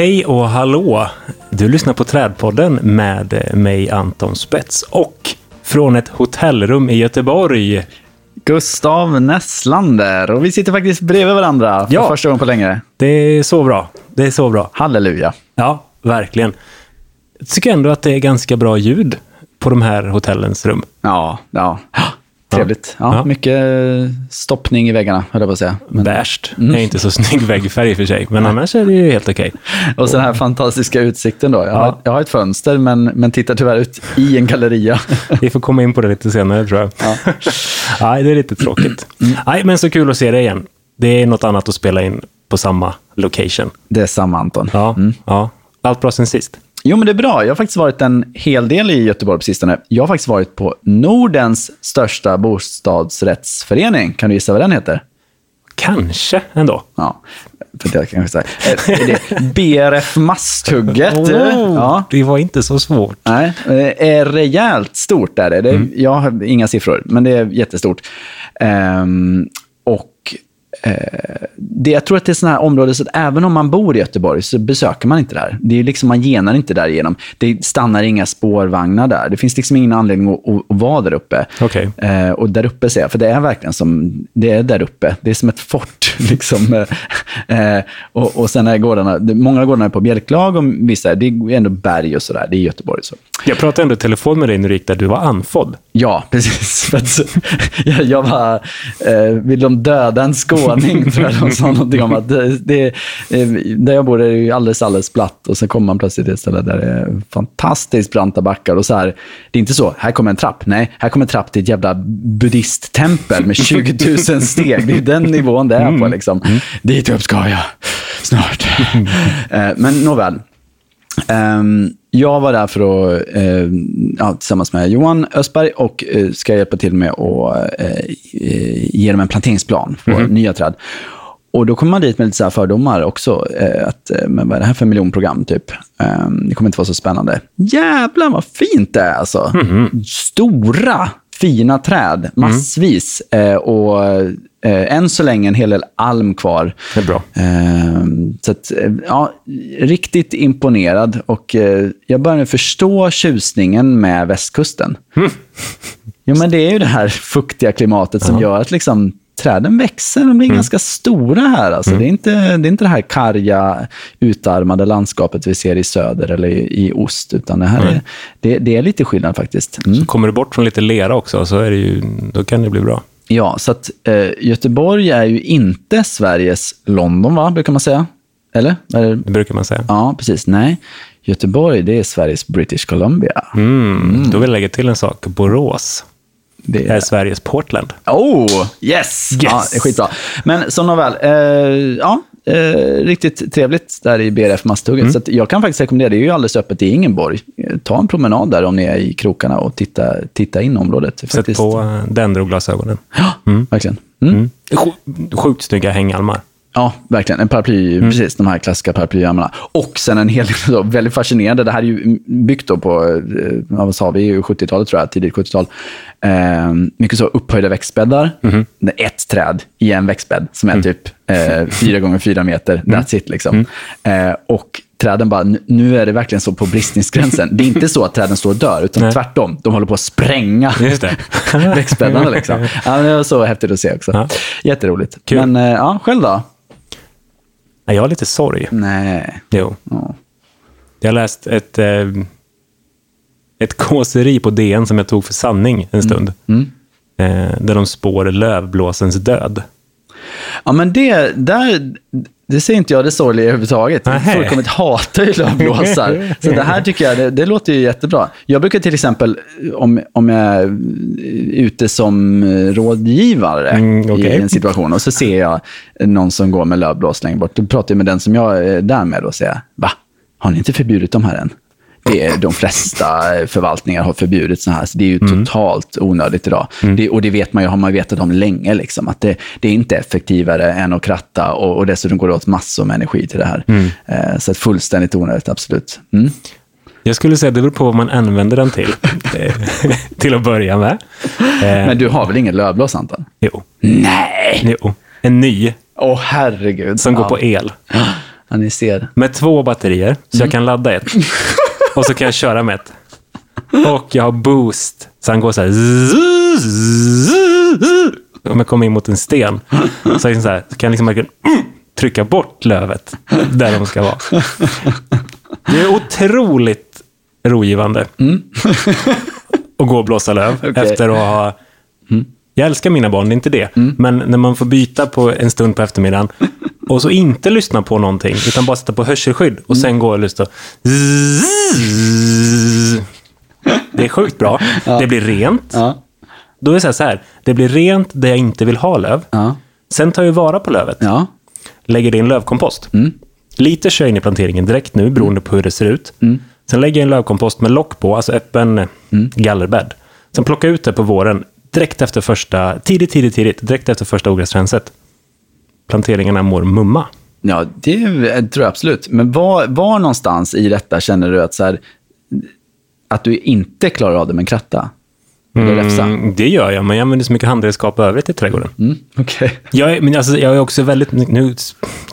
Hej och hallå! Du lyssnar på Trädpodden med mig Anton Spets och från ett hotellrum i Göteborg. Gustav Näslander. Och vi sitter faktiskt bredvid varandra för Ja. första gången på länge. Det är så bra. Det är så bra. Halleluja. Ja, verkligen. Jag tycker ändå att det är ganska bra ljud på de här hotellens rum. Ja, ja. Trevligt. Ja, Ja. Mycket stoppning i väggarna, höll jag på att säga. Men, Värst. Det är inte så snygg väggfärg i och för sig, men annars är det ju helt okej. och så den här fantastiska utsikten då. Jag, Ja. har, jag har ett fönster, men, men tittar tyvärr ut i en galleria. Vi får komma in på det lite senare tror jag. Nej, det är lite tråkigt. Nej, men så kul att se dig igen. Det är något annat att spela in på samma location. Det är samma Anton. Ja, ja. Allt bra sen sist. Jo, men det är bra. Jag har faktiskt varit en hel del i Göteborg på sistone. Jag har faktiskt varit på Nordens största bostadsrättsförening. Kan du gissa vad den heter? Kanske ändå. Ja, för det kanske. Är det BRF Masthugget? Oh, Ja. Det var inte så svårt. Nej, det är rejält stort är det. det Jag har inga siffror, men det är jättestort. Eh, det, jag tror att det är sådana här områden så att även om man bor i Göteborg så besöker man inte där. Det är liksom, man genar inte där igenom. Det stannar inga spårvagnar där. Det finns liksom ingen anledning att, att, att vara där uppe. Okej. Eh, och där uppe ser jag, för det är verkligen som, det är där uppe. Det är som ett fort. Liksom. Eh, och, och sen är gårdarna, många av gårdarna är på bjälklag och vissa, det är ändå berg och sådär. Det är Göteborg. Så. Jag pratade ändå i telefon med dig när du gick där. Du var andfådd. Ja, precis. Jag, jag var, eh, vill de döda en skåning, tror jag de sa någonting om. Att det, det, eh, där jag bor är det ju alldeles, alldeles platt och sen kommer man plötsligt till ett ställe där det är fantastiskt branta backar. Och så här, det är inte så, här kommer en trapp. Nej, här kommer en trapp till ett jävla buddhisttempel med 20 000 steg. Det är den nivån det är på. Liksom. Dit upp ska jag snart. Eh, Men nåväl. Ehm, jag var där för att, eh, ja, tillsammans med Johan Östberg och eh, ska hjälpa till med att eh, eh, ge dem en planteringsplan för nya träd. Och då kommer man dit med lite så fördomar också. Eh, att, men vad är det här för miljonprogram, typ? Ehm, det kommer inte vara så spännande. Jävlar vad fint det är alltså. Stora, fina träd, massvis. Eh, och eh, än så länge en hel del alm kvar. Det är bra. Eh, så att, eh, ja, riktigt imponerad och eh, jag börjar nu förstå tjusningen med västkusten. Jo, men det är ju det här fuktiga klimatet som gör att liksom, träden växer. De blir ganska stora här. Alltså. Det, är inte, det är inte det här karga, utarmade landskapet vi ser i söder eller i, i ost, utan det här är, det, det är lite skillnad faktiskt. Mm. Kommer du bort från lite lera också, så är det ju, då kan det bli bra. Ja, så att eh, Göteborg är ju inte Sveriges London, va? brukar man säga. Eller? Är det, brukar man säga. Ja, precis. Nej, Göteborg det är Sveriges British Columbia. Mm. Då vill jag lägga till en sak. Borås Det är Sveriges Portland. Oh, yes! Ja, det är skitbra. Men som nåväl, eh, ja, eh, riktigt trevligt där i BRF Masthugget. Mm. Så jag kan faktiskt rekommendera, det är ju alldeles öppet i Ingenborg. Ta en promenad där om ni är i krokarna och titta, titta in området. Sätt Faktiskt. på eh, Dendro-glasögonen. Ja, verkligen. Mm. Mm. Sj- Sjukt snygga hängalmar. Ja, verkligen. En paraply, precis. De här klassiska paraplyarmarna. Och sen en hel del, väldigt fascinerande, det här är ju byggt på, eh, ja, vad sa vi, 70-talet tror jag, tidigt 70-tal. Eh, mycket så upphöjda växtbäddar. Är ett träd i en växtbädd som är typ eh, fyra gånger fyra meter. That's it liksom. Eh, och träden bara, "Nu- är det verkligen så på bristningsgränsen. Det är inte så att träden står och dör, utan Nej. tvärtom. De håller på att spränga växtbäddarna. Liksom. Ja, det var så häftigt att se också. Ja. Jätteroligt. Kul. Men eh, ja, själv då? Nej, Jag har lite sorg. Nej. Jo. Ja. Jag har läst ett, eh, ett kåseri på DN som jag tog för sanning en stund. Mm. Eh, där de spår lövblåsens död. Ja, men det, där, det ser inte jag det sorgliga överhuvudtaget. Jag fullkomligt hatar ju lövblåsar. Så det här tycker jag, det, det låter ju jättebra. Jag brukar till exempel, om, om jag är ute som rådgivare Mm, okej. i en situation och så ser jag någon som går med lövblås längre bort, då pratar jag med den som jag är där med och säger, va? Har ni inte förbjudit de här än? Det är, de flesta förvaltningar har förbjudit sådana här, så det är ju totalt onödigt idag. Det, och det vet man ju, har man vetat om länge, liksom, att det, det är inte effektivare än att kratta och, och dessutom går det åt massor med energi till det här. Eh, så att fullständigt onödigt, absolut. Mm. Jag skulle säga att det beror på vad man använder den till. Eh, till att börja med. Eh, Men du har väl ingen lövblås, Anton? jo. Nej! jo. En ny Åh, herregud. som går Ja. på el. Ja, ni ser. med två batterier, så jag kan ladda ett. Och så kan jag köra med ett. Och jag har boost, så han går så här. Om jag kommer in mot en sten, så, det så, här, så kan jag liksom verkligen trycka bort lövet där de ska vara. Det är otroligt rogivande att gå och blåsa löv Okej. efter att ha... Jag älskar mina barn, det är inte det. Men när man får byta på en stund på eftermiddagen och så inte lyssna på någonting, utan bara sätta på hörselskydd och sen gå och lyssna. Det är sjukt bra. Det blir rent. Ja. Då är det så här, så här, det blir rent där jag inte vill ha löv. Ja. Sen tar jag vara på lövet. Ja. Lägger det i en lövkompost. Mm. Lite kör jag in i planteringen direkt nu, beroende på hur det ser ut. Mm. Sen lägger jag en lövkompost med lock på, alltså öppen gallerbädd. Sen plockar jag ut det på våren, direkt efter första, tidigt, tidigt, tidigt, direkt efter första ogräsrenset. Planteringarna mår mumma. Ja, det tror jag absolut. Men var, var någonstans i detta känner du att, så här, att du inte klarar av det med en kratta? Mm, det gör jag, men jag använder så mycket handredskap övrigt i trädgården. Mm, Okej. Jag är, men alltså, jag är också väldigt, nu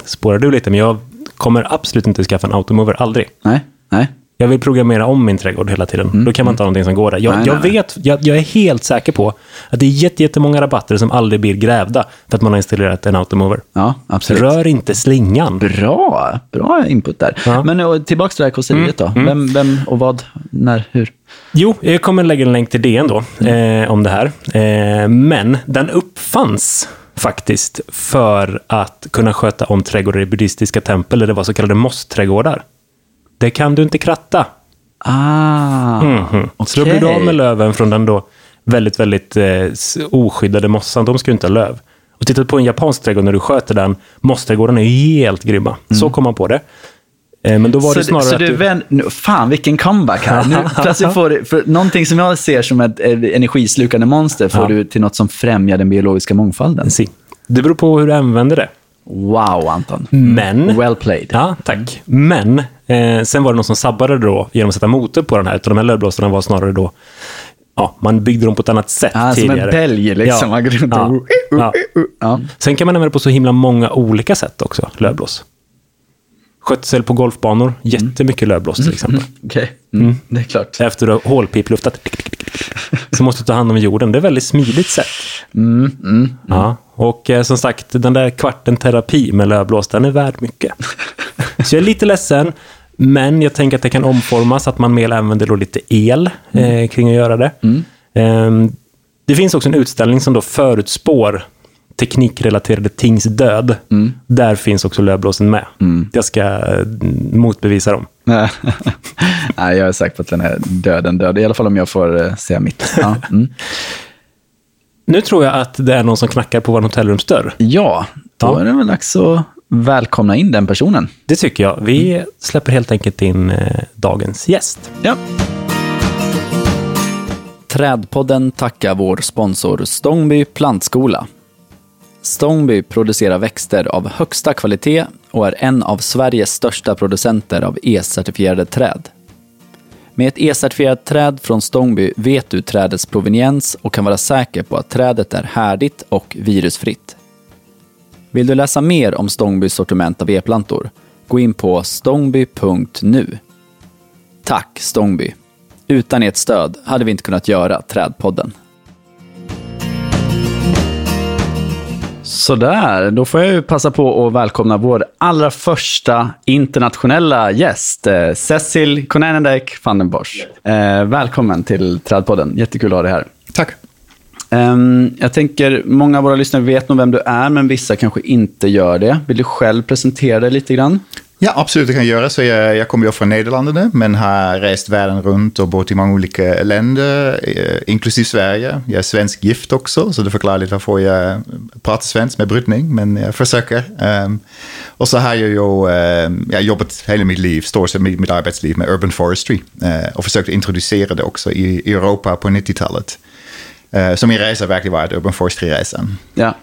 spårar du lite, men jag kommer absolut inte skaffa en automover, aldrig. Nej, nej. Jag vill programmera om min trädgård hela tiden. Då kan man inte ha någonting som går där. Jag, Mm, Nej, jag nej, vet, jag, jag är helt säker på att det är jätte- jättemånga rabatter som aldrig blir grävda för att man har installerat en automover. Ja, absolut. Rör inte slingan. Bra, bra input där. Ja. Men och, tillbaka till det här kåseriet då. Vem, vem och vad, när, hur? Jo, jag kommer lägga en länk till DN då, eh, om det här. Eh, men den uppfanns faktiskt för att kunna sköta om trädgårdar i buddhistiska tempel, där det var så kallade mossträdgårdar. Det kan du inte kratta. Ah, Mhm. Så då blir du av med löven från den då väldigt, väldigt eh, oskyddade mossan. De ska ju inte ha löv. Och titta på en japansk trädgård när du sköter den. Mossträdgårdarna är helt grymma. Så kom man på det. Eh, men då var så, det snarare så att du vän, fan vilken comeback här. Nu plötsligt får du, för någonting som jag ser som ett energislukande monster får Ja. du till något som främjar den biologiska mångfalden. Si. Det beror på hur du använder det. Wow, Anton. Men... Well played. Ja, tack. Men eh, sen var det någon som sabbade då genom att sätta motor på den här. Utan de här lövblåsarna var snarare då... Ja, man byggde dem på ett annat sätt Ah, som tidigare. en belg liksom. Ja. Ja. och... Ja. Sen kan man använda det på så himla många olika sätt också, lövblås. Skötsel på golfbanor, jättemycket lövblås till exempel. Okej, mm. det är klart. Efter att du har hålpipluftat så måste du ta hand om jorden. Det är ett väldigt smidigt sätt. Ja. Och eh, som sagt, den där kvarten terapi med lövblås, den är värd mycket. Så jag är lite ledsen, men jag tänker att det kan omformas, att man mer använder då lite el eh, kring att göra det. Ehm, det finns också en utställning som då förutspår teknikrelaterade tings död. Där finns också lövblåsen med. Jag ska eh, motbevisa dem. Nej, jag är säker på att den är döden död. I alla fall om jag får eh, säga mitt. Ja, mm. Nu tror jag att det är någon som knackar på vår hotellrumsdörr. ja då Ja. är det väl dags att välkomna in den personen. Det tycker jag. Vi släpper helt enkelt in eh, dagens gäst. Ja. Trädpodden tackar vår sponsor Stångby plantskola. Stångby producerar växter av högsta kvalitet och är en av Sveriges största producenter av E-certifierade träd. Med ett E-certifierat träd från Stångby vet du trädets proveniens och kan vara säker på att trädet är härdigt och virusfritt. Vill du läsa mer om Stångbys sortiment av e-plantor? Gå in på stångby.nu. Tack Stångby. Utan ert stöd hade vi inte kunnat göra Trädpodden. Sådär, då får jag ju passa på att välkomna vår allra första internationella gäst, eh, Cecil Konanendijk van den Bosch. Eh, välkommen till Trädpodden, jättekul att ha dig här. Tack. Ehm, jag tänker, många av våra lyssnare vet nog vem du är, men vissa kanske inte gör det. Vill du själv presentera dig lite grann? Ja, absolut, det kan jag göra. Så jag, jag kommer ju från Nederländerna, men har rest världen runt och bott i många olika länder, eh, inklusive Sverige. Jag är svensk gift också, så det förklarar lite varför jag pratar svensk med brytning, men jag försöker. Ehm, och så har jag ju ehm, jag har jobbat hela mitt liv, stort sett mitt, arbetsliv med urban forestry eh, och försökt introducera det också i Europa på 90-talet. Uh, så min resa har verkligen varit urban forestry-resan. Ja.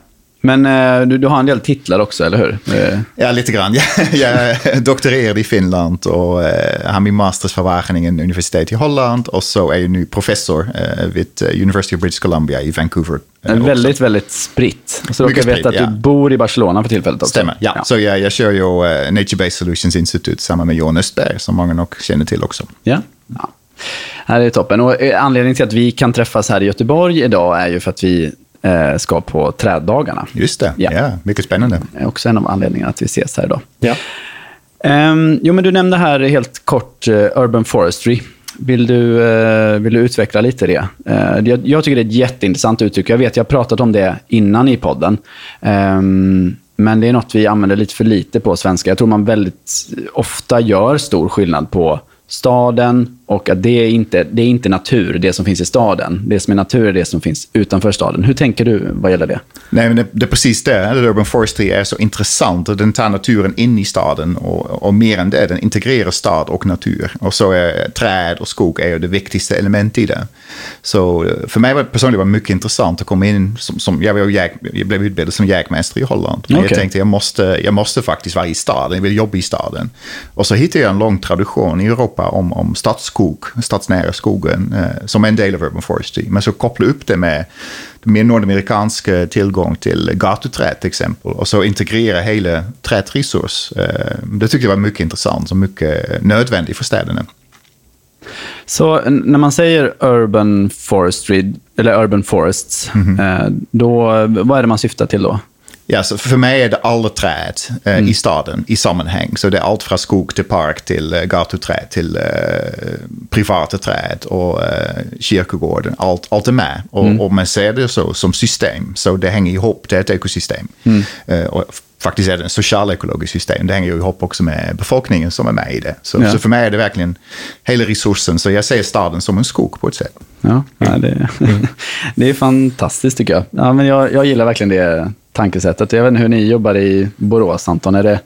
Men eh, du, du har en del titlar också, eller hur? Eh, Ja, lite grann. Jag, jag doktorerade i Finland och eh, har min masters från Wageningen universitet i Holland. Och så är jag nu professor eh, vid eh, University of British Columbia i Vancouver. eh, en väldigt, väldigt spritt. Och så råkar jag veta att spritt, du ja. bor i Barcelona för tillfället också. Stämmer, ja. Så jag, jag kör ju eh, Nature Based Solutions Institute samman med Johan Östberg, som många nog känner till också. Ja. ja. Ja, Det är toppen. Och eh, anledningen till att vi kan träffas här i Göteborg idag är ju för att vi eh, ska på träddagarna. Just det, Ja. ja. mycket spännande. Det är också en av anledningarna att vi ses här idag. Ja. Ehm, jo, men du nämnde här helt kort eh, Urban Forestry. Vill du, eh, vill du utveckla lite det? Eh, jag, jag tycker det är ett jätteintressant uttryck. Jag vet, jag har pratat om det innan i podden. Ehm, men det är något vi använder lite för lite på svenska. Jag tror man väldigt ofta gör stor skillnad på staden och att det är, inte, det är inte natur, det som finns i staden. Det som är natur är det som finns utanför staden. Hur tänker du vad gäller det? Nej, men det, det är precis det. Urban Forestry är så intressant. Den tar naturen in i staden och, och mer än det, den integrerar stad och natur. Och så är träd och skog är det viktigaste elementet i det. Så eh, för mig var det personligen var mycket intressant att komma in som, som jag, var jag blev utbildad som jägmästare i Holland. Men Okej. jag tänkte jag måste, jag måste faktiskt vara i staden, jag vill jobba i staden. Och så hittade jag en lång tradition i Europa om, om stadsskog, stadsnära skogen, eh, som en del av Urban Forestry. Men så koppla upp det med mer nordamerikansk tillgång till gatuträd till exempel. Och så integrera hela trädresurs. Eh, det tyckte jag var mycket intressant och mycket nödvändigt för städerna. Så när man säger urban forestry, eller urban forests, Mhm. eh, då, vad är det man syftar till då? Ja, så för mig är det alla träd eh, i staden i sammanhang. Så det är allt från skog till park till eh, gatuträd till eh, privata träd och eh, kyrkogården. Allt, allt är med. Och, och man ser det så som system. Så det hänger ihop, det är ett ekosystem. Eh, och faktiskt är det ett socialekologiskt system. Det hänger ju ihop också med befolkningen som är med i det. Så, Ja. så för mig är det verkligen hela resursen. Så jag ser staden som en skog på ett sätt. Ja, ja, det, det är fantastiskt tycker jag. Ja, men jag. Jag gillar verkligen det tankesättet. Jag vet inte hur ni jobbar i Borås, Anton. Är det,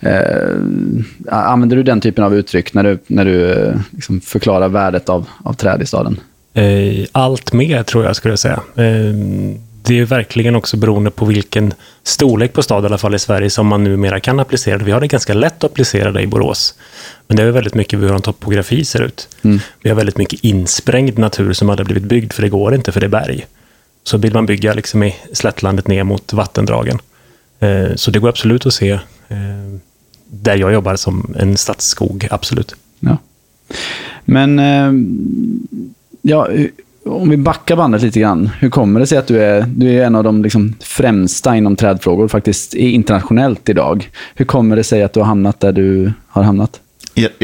eh, använder du den typen av uttryck när du, när du eh, liksom förklarar värdet av, av träd i staden? Eh, Allt mer tror jag skulle jag säga. Eh, Det är verkligen också beroende på vilken storlek på stad, i alla fall i Sverige, som man numera kan applicera. Vi har det ganska lätt att applicera det i Borås. Men det är väldigt mycket hur en topografi ser ut. Vi har väldigt mycket insprängd natur som hade blivit byggd, för det går inte, för det är berg. Så vill man bygga liksom i slättlandet ner mot vattendragen. Eh, Så det går absolut att se eh, där jag jobbar som en stadsskog, absolut. Ja. Men eh, ja, om vi backar bandet lite grann. Hur kommer det sig att du är, du är en av de liksom främsta inom trädfrågor, faktiskt internationellt idag? Hur kommer det sig att du har hamnat där du har hamnat?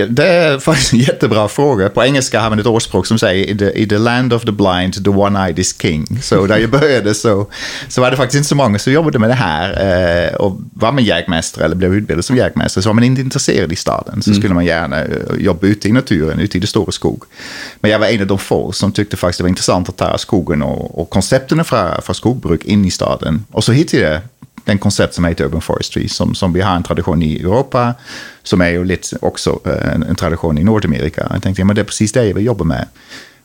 Det är faktiskt en jättebra fråga. På engelska har man ett ordspråk som säger i the, i the land of the blind, the one-eyed is king. Så där jag började så, så var det faktiskt inte så många som jobbade med det här. Eh, och var man jägmästare eller blev utbildad som jägmästare så var man inte intresserad i staden. Så skulle man gärna eh, jobba ute i naturen, ute i det stora skog. Men jag var en av de få som tyckte faktiskt det var intressant att ta skogen och, och koncepten från, från skogbruk in i staden. Och så hittade jag den koncept som heter Urban Forestry, som, som vi har en tradition i Europa, som är ju lite också eh, en, en tradition i Nordamerika. Jag tänkte, ja, men det är precis det jag vill jobba med.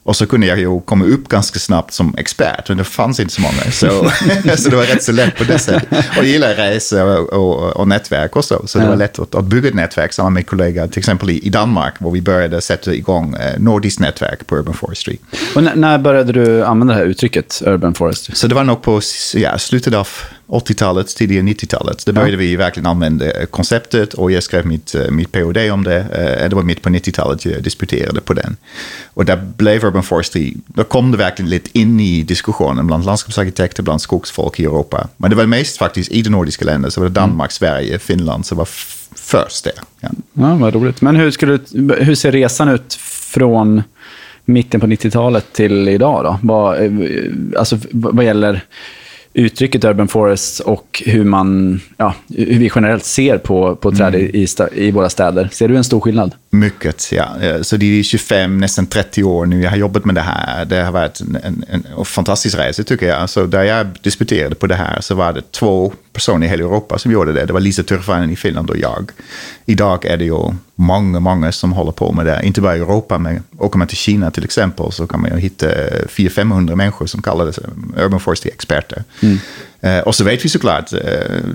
Och så kunde jag ju komma upp ganska snabbt som expert, men det fanns inte så många. Så, så det var rätt så lätt på det sättet. Och jag gillar resa och, och, och nätverk och så. Så det var lätt att, att bygga ett nätverk samman med kollegor, till exempel i, i Danmark, där vi började sätta igång eh, nordiskt nätverk på Urban Forestry. Och när, när började du använda det här uttrycket, urban forestry? Så det var nog på ja, slutet av 80-talet, tidiga 90-talet. Då började vi verkligen använda konceptet och jag skrev mitt, eh, mitt PhD om det. Eh, Det var mitt på 90-talet jag disputerade på den. Och där blev Urban Forestry, då kom det verkligen lite in i diskussionen bland landskapsarkitekter, bland skogsfolk i Europa. Men det var mest faktiskt i de nordiska länderna, så var det Danmark, Sverige, Finland som var först där. Ja. Ja, vad roligt. Men hur, skulle, hur ser resan ut från mitten på 90-talet till idag? Då? Vad, eh, alltså, vad gäller uttrycket urban forest och hur, man, ja, hur vi generellt ser på, på träd i, i, i våra städer. Ser du en stor skillnad? Mycket, ja. Eh, Så det är 25, nästan 30 år nu jag har jobbat med det här. Det har varit en, en, en fantastisk resa tycker jag. Så där jag disputerade på det här så var det två person i hela Europa som gjorde det. Det var Lisa Turfanen i Finland och jag. Idag är det ju många, många som håller på med det. Inte bara i Europa, men åker man till Kina till exempel så kan man ju hitta eh, 400-500 människor som kallar sig urban forestry-experter. Mm och så vet vi såklart, eh,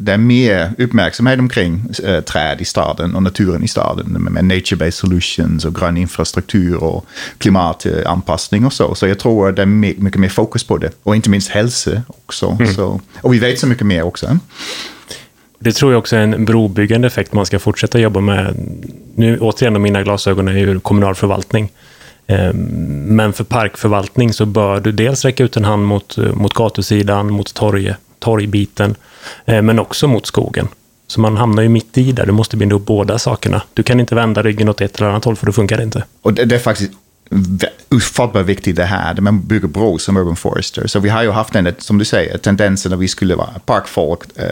det är mer uppmärksamhet omkring eh, träd i staden och naturen i staden med nature-based solutions och grön infrastruktur och klimatanpassning och så. Så jag tror det är mycket mer fokus på det. Och inte minst hälsa också. Mm. Så, och vi vet så mycket mer också. Det tror jag också är en brobyggande effekt man ska fortsätta jobba med. Nu återigen, mina glasögon är ju kommunal förvaltning. Ehm, men för parkförvaltning så bör du dels räcka ut en hand mot, mot gatusidan, mot torg, torgbiten, eh, men också mot skogen. Så man hamnar ju mitt i där, du måste binda upp båda sakerna. Du kan inte vända ryggen åt ett eller annat håll, för då funkar det inte. Och det, det är faktiskt ofattbart viktigt det här, man bygger bro som urban forester. Så vi har ju haft den, som du säger, tendensen att vi skulle vara parkfolk, eh,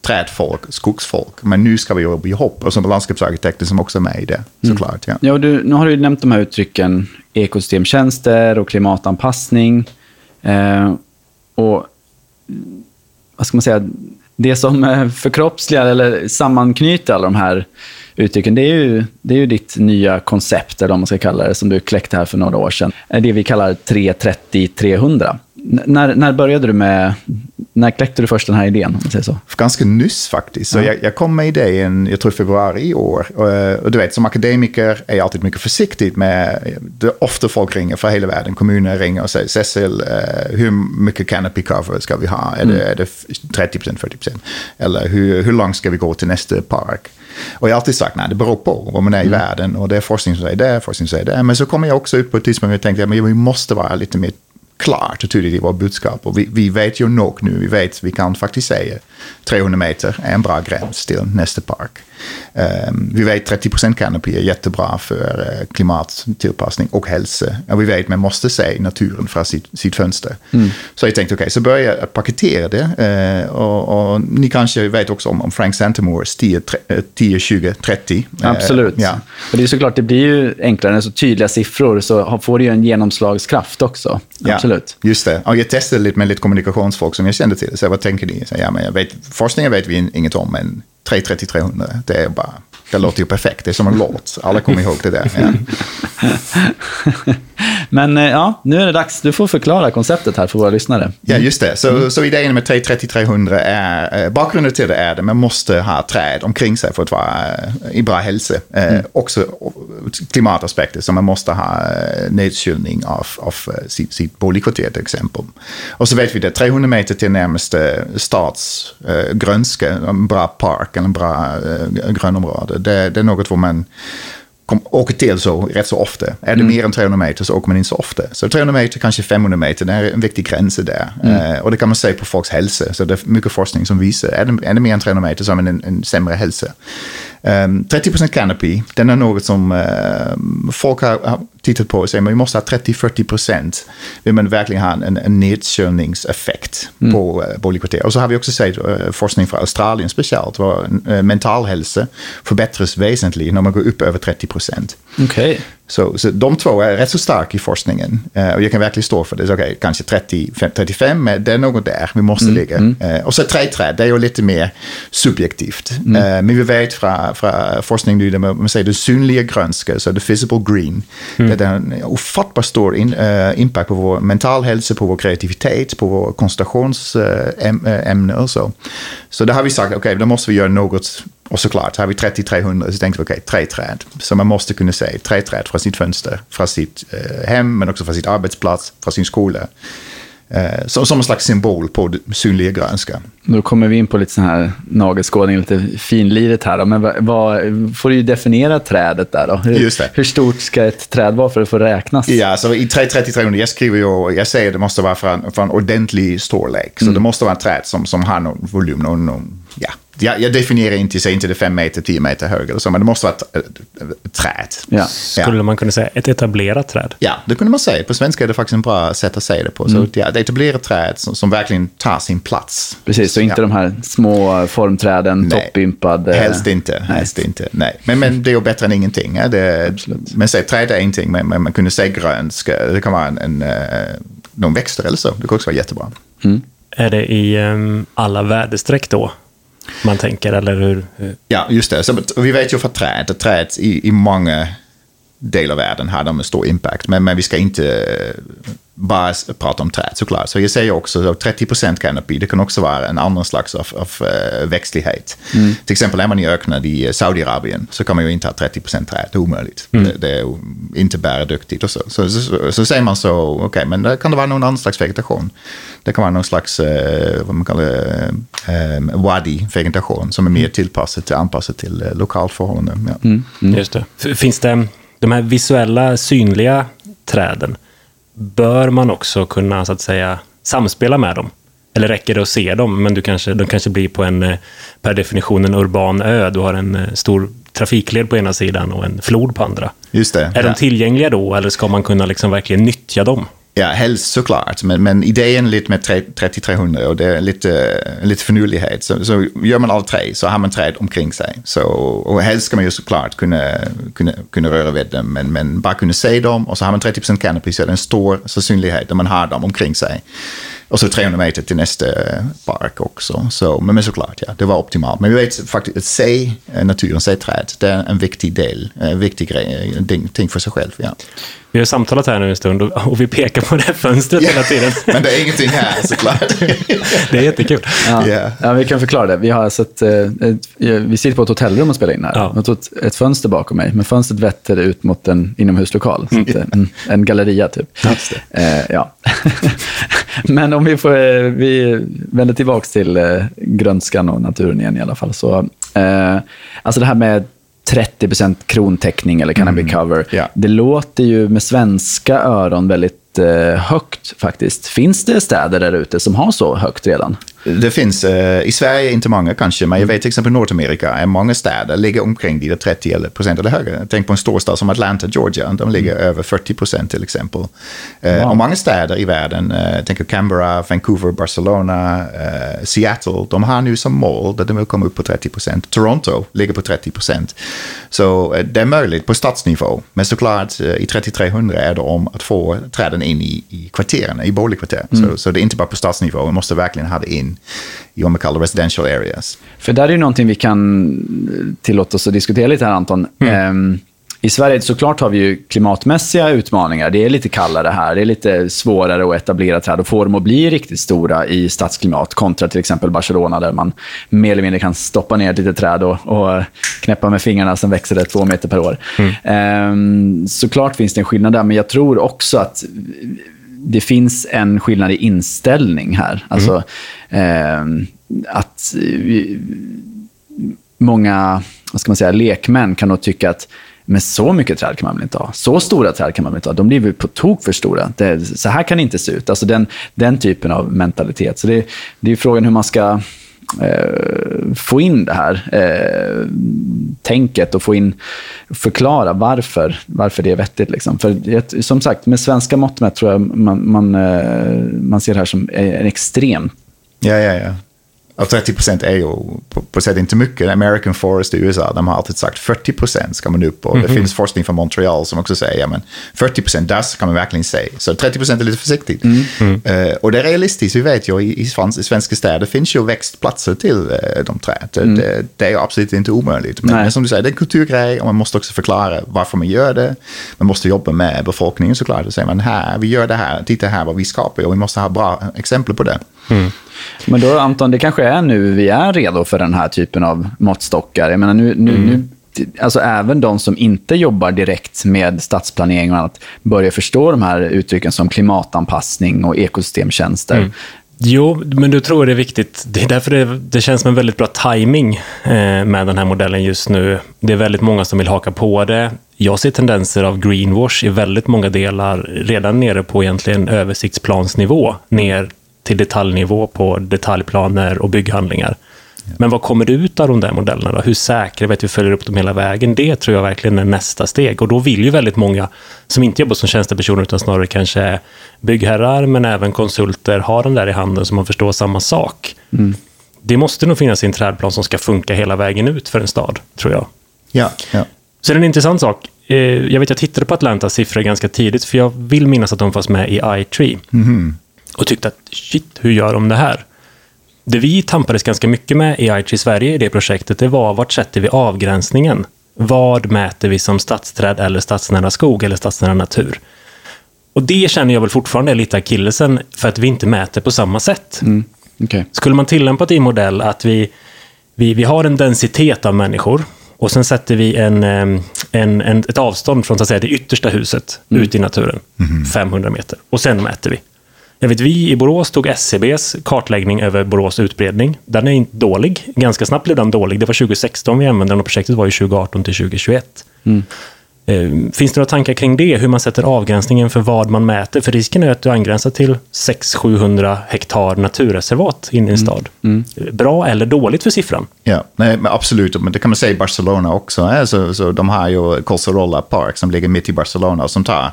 trädfolk, skogsfolk. Men nu ska vi jobba ihop, och som landskapsarkitekter som också är med i det, mm. såklart. Ja. Ja, du, nu har du nämnt de här uttrycken ekosystemtjänster och klimatanpassning. Eh, och vad ska man säga, det som eh, förkroppsligar eller sammanknyter alla de här uttrycken, det är ju, det är ju ditt nya koncept, eller vad man ska kalla det, som du kläckte här för några år sedan. Det vi kallar 330-300. När, när började du med, när kläckte du först den här idén? Om säger så? Ganska nyss faktiskt. Så ja. jag, jag, kom med idén, jag tror februari i år. Och, och, du vet, som akademiker är jag alltid mycket försiktig med, det är ofta folk ringer från hela världen, kommuner ringer och säger Cecil, uh, hur mycket canopy cover ska vi ha? Är, mm. det, är det 30%, 40%? Eller hur, hur långt ska vi gå till nästa park? Och jag har alltid sagt, nej det beror på var man är i mm. världen. Och det är forskning som säger det, forskning som säger det. Men så kommer jag också ut på ett tidspunkt och tänkte att vi måste vara lite mer klart och tydligt i vårt budskap. Och vi, vi vet ju nog nu, vi vet, vi kan faktiskt säga 300 meter är en bra gräns till nästa park. Um, vi vet 30 canopy är jättebra för uh, klimattillpassning och hälsa. Och vi vet man måste se naturen från sitt, sitt fönster. Mm. Så jag tänkte, okej, okay, så börjar jag paketera det. Uh, och, och, ni kanske vet också om, om Frank Santamores 10, 10 20, 30. Absolut. Uh, ja. Och det är såklart, det blir ju enklare, så tydliga siffror så får det ju en genomslagskraft också. Absolut. Ja, just det. Och jag testade lite med lite kommunikationsfolk som jag kände till. Så vad tänker ni? Så, ja, men jag vet, forskningen vet vi inget om, men 330-300, det är bara, det låter ju perfekt. Det är som en låt. Alla kommer ihåg det där. Ja. Men eh, ja, nu är det dags. Du får förklara konceptet här för våra lyssnare. Ja, just det. Så, mm. så idén med 330-300 är, eh, bakgrunden till det är att man måste ha träd omkring sig för att vara eh, i bra hälsa. Mm. också klimataspekter, så man måste ha nedkylning av, av sitt, sitt boligkvarter till exempel. Och så vet vi det, 300 meter till närmaste stadsgrönska, en bra park eller en bra grönområde. Det, det är något hvor man kom, åker till så rätt så ofta. Är det mm. mer än 300 meter så åker man inte så ofta. Så 300 meter, kanske 500 meter, det är en viktig gräns där. Mm. Uh, och det kan man se på folks hälsa. Så det är mycket forskning som visar, är det, är det mer än 300 meter så har man en, en sämre hälsa. Um, ehm, 30% canopy, den är något som uh, folk har tittat på och säger att vi måste ha 30-40% vill man verkligen ha en, en nedkylningseffekt mm. på uh, boligkvarter. Och så har vi också sett uh, forskning från Australien speciellt, var uh, mental hälsa förbättras väsentligt när man går upp över 30%. Okay. Så, så de två är rätt så starka i forskningen. Uh, och jag kan verkligen stå för det. Så, okay, kanske 30, 35, men det är något där vi måste mm. ligga. Mm. Uh, och så träd, det är ju lite mer subjektivt. Mm. Uh, men vi vet från, från forskning nu, man säger det synliga grönska, så the visible green. Mm. Det är en ofattbart stor in, impact på vår mental hälsa, på vår kreativitet, på vår koncentrationsämne och så. Så där har vi sagt, okej, okay, då måste vi göra något och såklart, har vi 30-300 så tänkte vi okej, okay, tre träd. Så man måste kunna se tre träd från sitt fönster, från sitt eh, hem, men också från sin arbetsplats, från sin skola. Eh, som, som en slags symbol på synliga grönska. Då kommer vi in på lite sån här nagelskådning, lite finliret här. Då. Men vad, vad, får du ju definiera trädet där då. Hur, hur, stort ska ett träd vara för att få räknas? Ja, så i 330-300, jag skriver ju, jag säger att det måste vara för en, för en ordentlig storlek. Så mm. det måste vara ett träd som, som har någon volym, någon, någon ja, jag, jag definierar inte, säger inte det fem meter, tio meter hög eller så, men det måste vara ett, ett, ett träd. Ja. Skulle ja. man kunna säga ett etablerat träd? Ja, det kunde man säga. På svenska är det faktiskt en bra sätt att säga det på. Mm. Så ja, ett etablerat träd som, som, verkligen tar sin plats. Precis, så inte ja. de här små formträden, toppimpad. Helst inte, nej. helst inte. Nej. Men, men det är ju bättre än ingenting. Ja, det, men säg, träd är ingenting, men, men man kunde säga grönt. Det kan vara en, en, eh, någon växter eller så. Det kan också vara jättebra. Mm. Är det i um, alla väderstreck då? Man tänker, eller hur? Ja, just det. Så, vi vet ju för träd, träd i, i många del av världen har de en stor impact. Men, men vi ska inte bara prata om träd såklart. Så jag säger också att 30% canopy, det kan också vara en annan slags av, av uh, växtlighet. Mm. Till exempel är man i öknen i Saudiarabien så kan man ju inte ha 30 träd, det är omöjligt. Mm. Det, det, är inte bäreduktigt och så. Så, så, så, så säger man så, okej, okay, men det kan det vara någon annan slags vegetation. Det kan vara någon slags, uh, vad man kallar det, um, wadi-vegetation som är mer mm. tillpassad till, anpassad till uh, lokalförhållanden. Ja. Mm. Mm. Just det. Finns det de här visuella, synliga träden? bör man också kunna så att säga samspela med dem? Eller räcker det att se dem, men du kanske, de kanske blir på en, eh, per definition, en urban ö. Du har en eh, stor trafikled på ena sidan och en flod på andra. Just det. Är ja. de tillgängliga då, eller ska man kunna liksom verkligen nyttja dem? Ja, helst såklart. Men, men idén lite med 3300 och det är lite, lite förnulighet. Så, så gör man alla tre så har man träd omkring sig. Så, och helst ska man ju såklart kunna, kunna, kunna röra vid dem, men, men bara kunna se dem. Och så har man 30% canopy så är det en stor sannolikhet synlighet där man har dem omkring sig. Och så 300 meter till nästa park också. Så, men, men såklart, ja, det var optimalt. Men vi vet faktiskt att se naturen, se träd, det är en viktig del, en viktig grej, en ting för sig själv. Ja. Vi har samtalat här nu en stund och, vi pekar på det här fönstret hela tiden. Men det är ingenting här såklart. det är jättekul. Ja. Yeah. ja, vi kan förklara det. Vi, har alltså ett, ett, vi sitter på ett hotellrum och spelar in här. Ja. Jag har ett, ett fönster bakom mig, men fönstret vetter ut mot en inomhuslokal. Mm. Så en, en galleria typ. Eh, ja. men om vi, får, eh, vi vänder tillbaka till eh, grönskan och naturen igen i alla fall. Så, eh, alltså det här med 30% krontäckning eller canopy mm. cover. Yeah. Det låter ju med svenska öron väldigt eh, högt faktiskt. Finns det städer där ute som har så högt redan? Det finns, eh, i Sverige inte många kanske, men jag vet till exempel Nordamerika, är många städer ligger omkring de 30 eller procent eller högre. Tänk på en storstad som Atlanta, Georgia, de ligger mm. över 40 procent till exempel. Eh, wow. Och många städer i världen, eh, tänk Canberra, Vancouver, Barcelona, eh, Seattle, de har nu som mål att de vill komma upp på 30 procent. Toronto ligger på 30 procent. Så eh, det är möjligt på stadsnivå, men såklart eh, i 3300 är det om att få träden in i, i kvarteren, i boligkvarter. Mm. Så, så det är inte bara på stadsnivå, man måste verkligen ha det in i vad man kallar residential areas. För där är ju någonting vi kan tillåta oss att diskutera lite här, Anton. Mm. I Sverige såklart har vi ju klimatmässiga utmaningar. Det är lite kallare här. Det är lite svårare att etablera träd och få dem att bli riktigt stora i stadsklimat kontra till exempel Barcelona där man mer eller mindre kan stoppa ner ett litet träd och, och knäppa med fingrarna, sen växer det två meter per år. Mm. Um, såklart finns det en skillnad där, men jag tror också att det finns en skillnad i inställning här. Alltså eh, att vi, många vad ska man säga, lekmän kan nog tycka att men så mycket träd kan man väl inte ha? Så stora träd kan man väl inte ha? De blir väl på tok för stora. Det, så här kan det inte se ut. Alltså den, den typen av mentalitet. Så det, det är frågan hur man ska eh, få in det här eh, tänket och få in, förklara varför, varför det är vettigt. Liksom. För som sagt, med svenska mått mätt tror jag man, man, eh, man ser det här som en extrem Ja, ja, ja. Och 30 procent är ju på, på sätt inte mycket. American Forest i USA, de har alltid sagt 40 procent ska man upp på. Mm -hmm. Det mhm. finns forskning från Montreal som också säger, ja 40 procent, där kan man verkligen säga. Så 30 procent är lite försiktigt. Mm. Uh, och det är realistiskt, vi vet ju i, i, i svenska städer finns ju växtplatser till uh, de träd. Mm. Det, det, är ju absolut inte omöjligt. Men, men, som du säger, det är en kulturgrej och man måste också förklara varför man gör det. Man måste jobba med befolkningen såklart och säga, man här, vi gör det här, titta här vad vi skapar och vi måste ha bra exempel på det. Mm. Men då Anton, det kanske är nu vi är redo för den här typen av måttstockar. Jag menar, nu, nu, mm. nu alltså även de som inte jobbar direkt med stadsplanering och annat börjar förstå de här uttrycken som klimatanpassning och ekosystemtjänster. Mm. Jo, men du tror det är viktigt. Det är därför det, det känns som en väldigt bra timing eh, med den här modellen just nu. Det är väldigt många som vill haka på det. Jag ser tendenser av greenwash i väldigt många delar, redan nere på egentligen översiktsplansnivå, ner till detaljnivå på detaljplaner och bygghandlingar. Men vad kommer det ut av de där modellerna? Då? Hur säkra vet vi följer upp dem hela vägen? Det tror jag verkligen är nästa steg. Och då vill ju väldigt många som inte jobbar som tjänstepersoner utan snarare kanske byggherrar men även konsulter ha den där i handen så man förstår samma sak. Mm. Det måste nog finnas en trädplan som ska funka hela vägen ut för en stad, tror jag. Ja, ja. Så det är en intressant sak. Eh, jag vet jag tittade på Atlantas siffror ganska tidigt för jag vill minnas att de fanns med i iTree. Mm och tyckte att shit, hur gör de det här? Det vi tampades ganska mycket med i IT Sverige i det projektet, det var vart sätter vi avgränsningen? Vad mäter vi som stadsträd eller stadsnära skog eller stadsnära natur? Och det känner jag väl fortfarande är lite akillesen för att vi inte mäter på samma sätt. Mm. Okay. Skulle man tillämpa i modell att vi, vi, vi har en densitet av människor och sen sätter vi en, en, en, ett avstånd från så att säga, det yttersta huset mm. ut i naturen, mm. 500 meter. Och sen mäter vi. Jag vet, vi i Borås tog SCBs kartläggning över Borås utbredning. Den är inte dålig. Ganska snabbt blev den dålig. Det var 2016 vi använde den och projektet var ju 2018 till 2021. Mm. Eh, finns det några tankar kring det? Hur man sätter avgränsningen för vad man mäter? För risken är att du angränsar till 600-700 hektar naturreservat in i en mm. stad. Mm. Bra eller dåligt för siffran? Ja, nej, men absolut. Men det kan man säga i Barcelona också. Så, så de har ju Colserola Park som ligger mitt i Barcelona som tar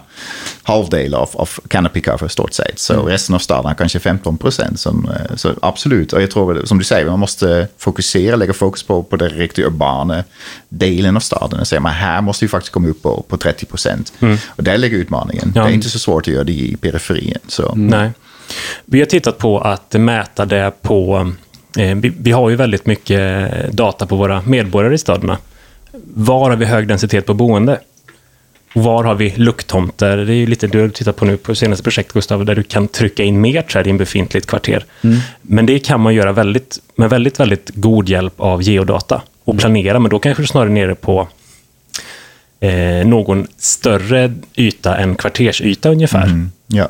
halvdel av, av canopy cover stort sett. Så mm. resten av staden kanske 15 procent. Eh, så absolut. Och jag tror, som du säger, man måste fokusera, lägga fokus på, på den riktigt urbana delen av staden. Och säga, men här måste vi faktiskt komma upp på, på 30 procent. Mm. Och där ligger utmaningen. Ja. Det är inte så svårt att göra det i periferin. Så. Nej. Vi har tittat på att mäta det på... Eh, vi, vi, har ju väldigt mycket data på våra medborgare i städerna. Var har vi hög densitet på boende? Var har vi lucktomter? Det är ju lite du har tittat på nu på senaste projekt, Gustav, där du kan trycka in mer träd i en befintligt kvarter. Mm. Men det kan man göra väldigt, med väldigt, väldigt god hjälp av geodata och mm. planera, men då kanske du snarare nere på eh, någon större yta än kvartersyta ungefär. Mm, ja.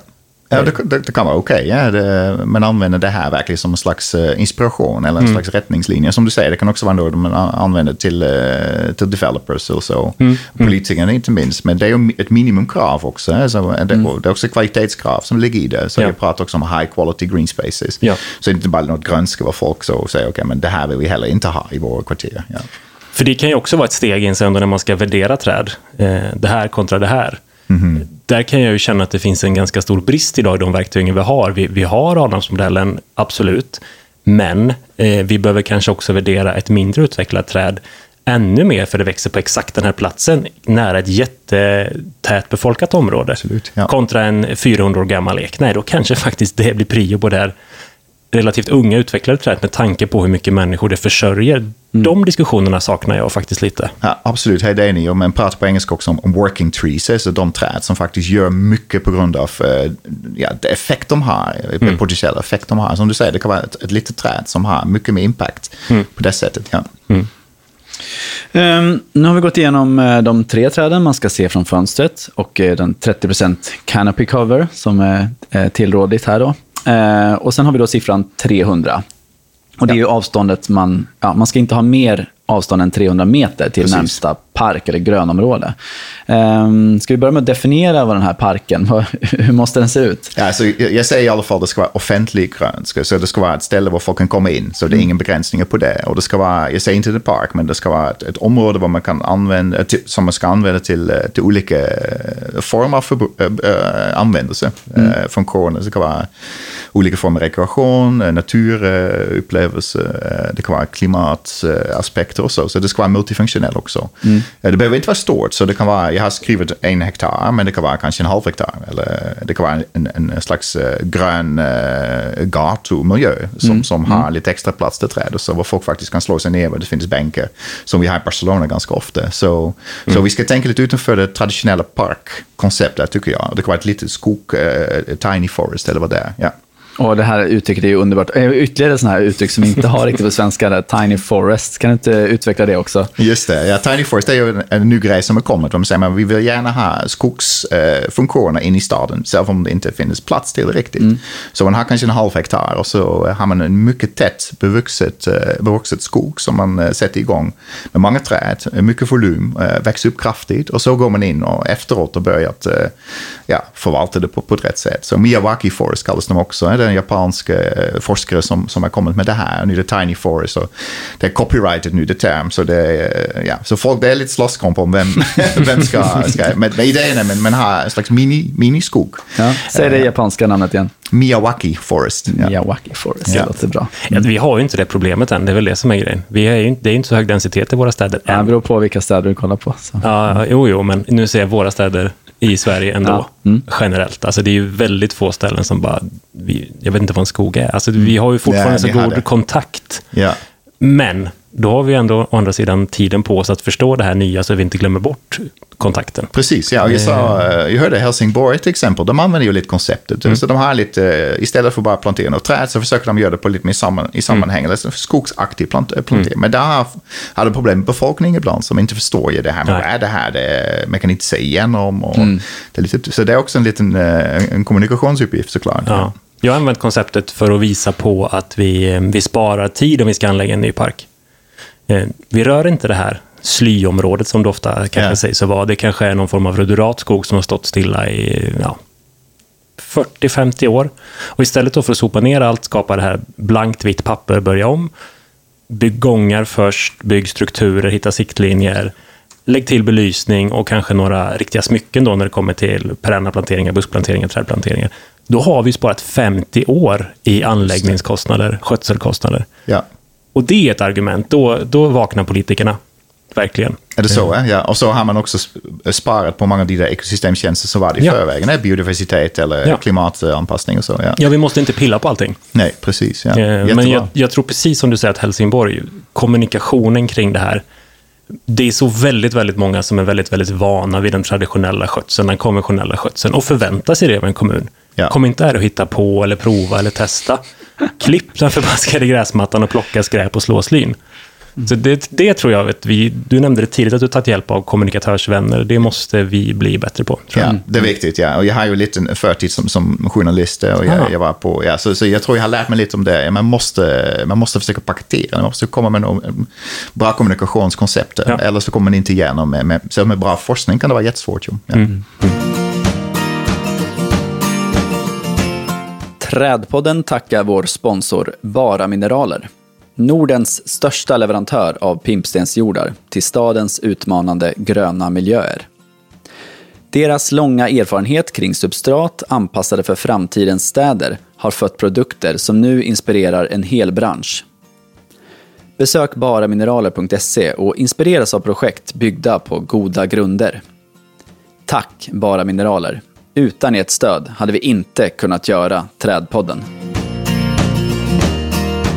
Ja, det, det, det, kan vara okej. Okay, ja. men använder det här verkligen som en slags uh, inspiration eller en mm. slags rättningslinje. Som du säger, det kan också vara något man använder till, uh, till developers och så. Mm. Politikerna inte minst. Men det är ju ett minimumkrav också. Alltså, det, mm. det, är också kvalitetskrav som ligger i det. Så ja. jag pratar också om high quality green spaces. Ja. Så det är inte bara något grönska vad folk så säger, okej, okay, men det här vill vi heller inte ha i våra kvarter. Ja. För det kan ju också vara ett steg in sen när man ska värdera träd. Eh, det här kontra det här. Mm. Där kan jag ju känna att det finns en ganska stor brist idag i de verktygen vi har. Vi, vi har Adamsmodellen, absolut. Men eh, vi behöver kanske också värdera ett mindre utvecklat träd ännu mer för det växer på exakt den här platsen nära ett jättetätt befolkat område. Absolut, ja. Kontra en 400 år gammal ek. Nej, då kanske faktiskt det blir prio på det här relativt unga utvecklade trädet med tanke på hur mycket människor det försörjer. Mm. De diskussionerna saknar jag faktiskt lite. Ja, absolut, det är ni. Men pratar på engelska också om, om working trees, alltså de träd som faktiskt gör mycket på grund av uh, ja, det effekt de har, mm. potentiella effekt de har. Som du säger, det kan vara ett, ett litet träd som har mycket mer impact mm. på det sättet. Ja. Mm. Um, nu har vi gått igenom uh, de tre träden man ska se från fönstret och uh, den 30% canopy cover som är uh, tillrådigt här. Då. Eh, och sen har vi då siffran 300. Och det är ju avståndet man... Ja, man ska inte ha mer avstånd än 300 meter till Precis. närmsta park eller grönområde. Um, ska vi börja med att definiera vad den här parken, hur måste den se ut? Ja, alltså, jag säger i alla fall att det ska vara offentlig grönska, så det ska vara ett ställe där folk kan komma in, så det är mm. ingen begränsningar på det. Och det ska vara, jag säger inte en park, men det ska vara ett, ett område man kan använda, till, som man ska använda till, eh, till olika eh, former för äh, användelse, mm. äh, funktioner. Det kan vara olika former av rekreation, naturupplevelser, det kan vara klimataspekter och så, så det ska vara multifunktionellt också. Mm. Det behöver inte vara stort, så det kan vara, jag har skrivit en hektar, men det kan vara kanske en halv hektar. Eller det kan vara en, en slags uh, grön uh, gatumiljö som, mm. som har mm. lite extra plats till träd. Och så var folk faktiskt kan slå sig ner det finns bänkar. Som vi har i Barcelona ganska ofta. Så, så mm. vi ska tänka lite utanför det traditionella parkkonceptet tycker jag. Det kan vara ett litet skog, uh, tiny forest eller vad det är. Ja. Och det här uttrycket är ju underbart. Eh, ytterligare sådana här uttryck som vi inte har riktigt på svenska, där, tiny forest. Kan du inte utveckla det också? Just det, ja, tiny forest är ju en, en ny grej som har kommit. De säger att vi vill gärna ha skogsfunktioner eh, in i staden, även om det inte finns plats till riktigt. Mm. Så man har kanske en halv hektar och så har man en mycket tätt bevuxet, eh, bevuxet skog som man eh, sätter igång med många träd, mycket volym, eh, växer upp kraftigt och så går man in och efteråt och börjar att, ja, förvalta det på, på ett rätt sätt. Så Miyawaki Forest kallas de också. Det en japansk eh, forskare som, som har kommit med det här. Nu är det Tiny Forest och det är copyrighted nu, det term. Så, det är, ja, så folk, det är lite slåsskamp om vem, vem ska, ska med, med idén är men, men ha en slags mini, miniskog. Ja, säg det japanska namnet igen. Miyawaki Forest. Ja. Miyawaki Forest, ja. det låter bra. Mm. Ja, vi har ju inte det problemet än, det är väl det som är grejen. Vi är ju, det är inte så hög densitet i våra städer än. Det beror på vilka städer du kollar på. Så. Ja, jo, jo, men nu ser jag våra städer i Sverige ändå, ja. mm. generellt. Alltså det är ju väldigt få ställen som bara, vi, jag vet inte vad en skog är. Alltså vi har ju fortfarande ja, så god kontakt. Ja. Men då har vi ändå å andra sidan tiden på oss att förstå det här nya så vi inte glömmer bort kontakten. Precis, ja. Jag, sa, eh, jag hörde Helsingborg till exempel, de använder ju lite konceptet. Mm. Så de har lite, eh, istället för bara plantera något träd så försöker de göra det på lite mer samman, i sammanhang, mm. eller skogsaktiv plant, eh, plantering. Mm. Men där har de problem med befolkningen ibland som inte förstår ju det här, men vad är det här? Det, man kan inte se igenom. Och mm. det är lite, så det är också en liten en kommunikationsuppgift såklart. Ja. Jag har använt konceptet för att visa på att vi, vi sparar tid om vi ska anlägga en ny park. Vi rör inte det här slyområdet som det ofta kanske yeah. sägs vara. Det kanske är någon form av ruderatskog som har stått stilla i ja, 40-50 år. Och istället för att sopa ner allt, skapa det här blankt vitt papper, börja om. Bygg gångar först, bygg strukturer, hitta siktlinjer. Lägg till belysning och kanske några riktiga smycken då när det kommer till perenna planteringar, buskplanteringar, trädplanteringar. Då har vi sparat 50 år i anläggningskostnader, skötselkostnader. Ja. Och det är ett argument. Då, då vaknar politikerna verkligen. Är det så? Ja. Och så har man också sparat på många av de där ekosystemtjänster som var i ja. förväg. Biodiversitet eller ja. klimatanpassning och så. Ja. ja, vi måste inte pilla på allting. Nej, precis. Ja. Eh, men jag, jag, tror precis som du säger att Helsingborg, kommunikationen kring det här, det är så väldigt, väldigt många som är väldigt, väldigt vana vid den traditionella skötseln, den konventionella skötseln och förväntar sig det av en kommun. Kom inte här och hitta på eller prova eller testa. Klipp den förbaskade gräsmattan och plocka skräp och slå slyn. Så det, det tror jag, att vi, du nämnde det tidigt att du tagit hjälp av kommunikatörsvänner. Det måste vi bli bättre på. Ja, det är viktigt. Ja. Och jag har ju lite förtid som, som journalist och jag, jag, var på, ja, så, så jag tror jag har lärt mig lite om det. Man måste, man måste försöka paketera, man måste komma med någon, bra kommunikationskoncept. Ja. Eller så kommer man inte igenom med, med, så med bra forskning kan det vara jättesvårt. Ja. Mm. Trädpodden tackar vår sponsor Bara Mineraler. Nordens största leverantör av pimpstensjordar till stadens utmanande gröna miljöer. Deras långa erfarenhet kring substrat anpassade för framtidens städer har fött produkter som nu inspirerar en hel bransch. Besök baramineraler.se och inspireras av projekt byggda på goda grunder. Tack Bara Mineraler! Utan ert stöd hade vi inte kunnat göra Trädpodden.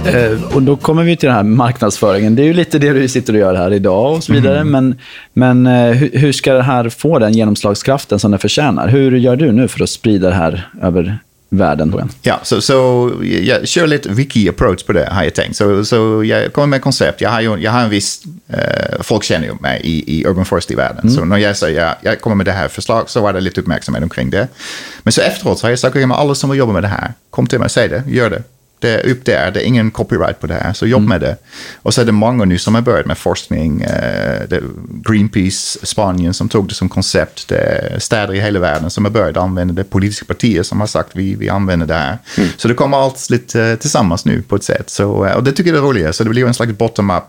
Eh, och då kommer vi till den här marknadsföringen. Det är ju lite det du sitter och gör här idag och så vidare. Mm. Men, men eh, hur, hur ska det här få den genomslagskraften som det förtjänar? Hur gör du nu för att sprida det här över världen. Ja, så, så jag kör lite wiki-approach på det har jag tänkt. Så, så jag kommer med koncept. Jag har, ju, jag har en viss, eh, folk känner ju mig i, i urban forest-världen. Mm. Så när jag säger jag, jag kommer med det här förslaget så var det lite uppmärksamhet omkring det. Men så efteråt så har jag sagt med alla som vill jobba med det här, kom till mig och säg det, gör det. Det är upp där, det är ingen copyright på det här, så jobb mm. med det. Och så är det många nu som har börjat med forskning. Eh, Greenpeace Spanien som tog det som koncept. Det är städer i hela världen som har börjat använda det. Politiska partier som har sagt vi, vi använder det här. Mm. Så det kommer allt lite tillsammans nu på ett sätt. Så, eh, och det tycker jag är roligt. Så det blir en slags bottom-up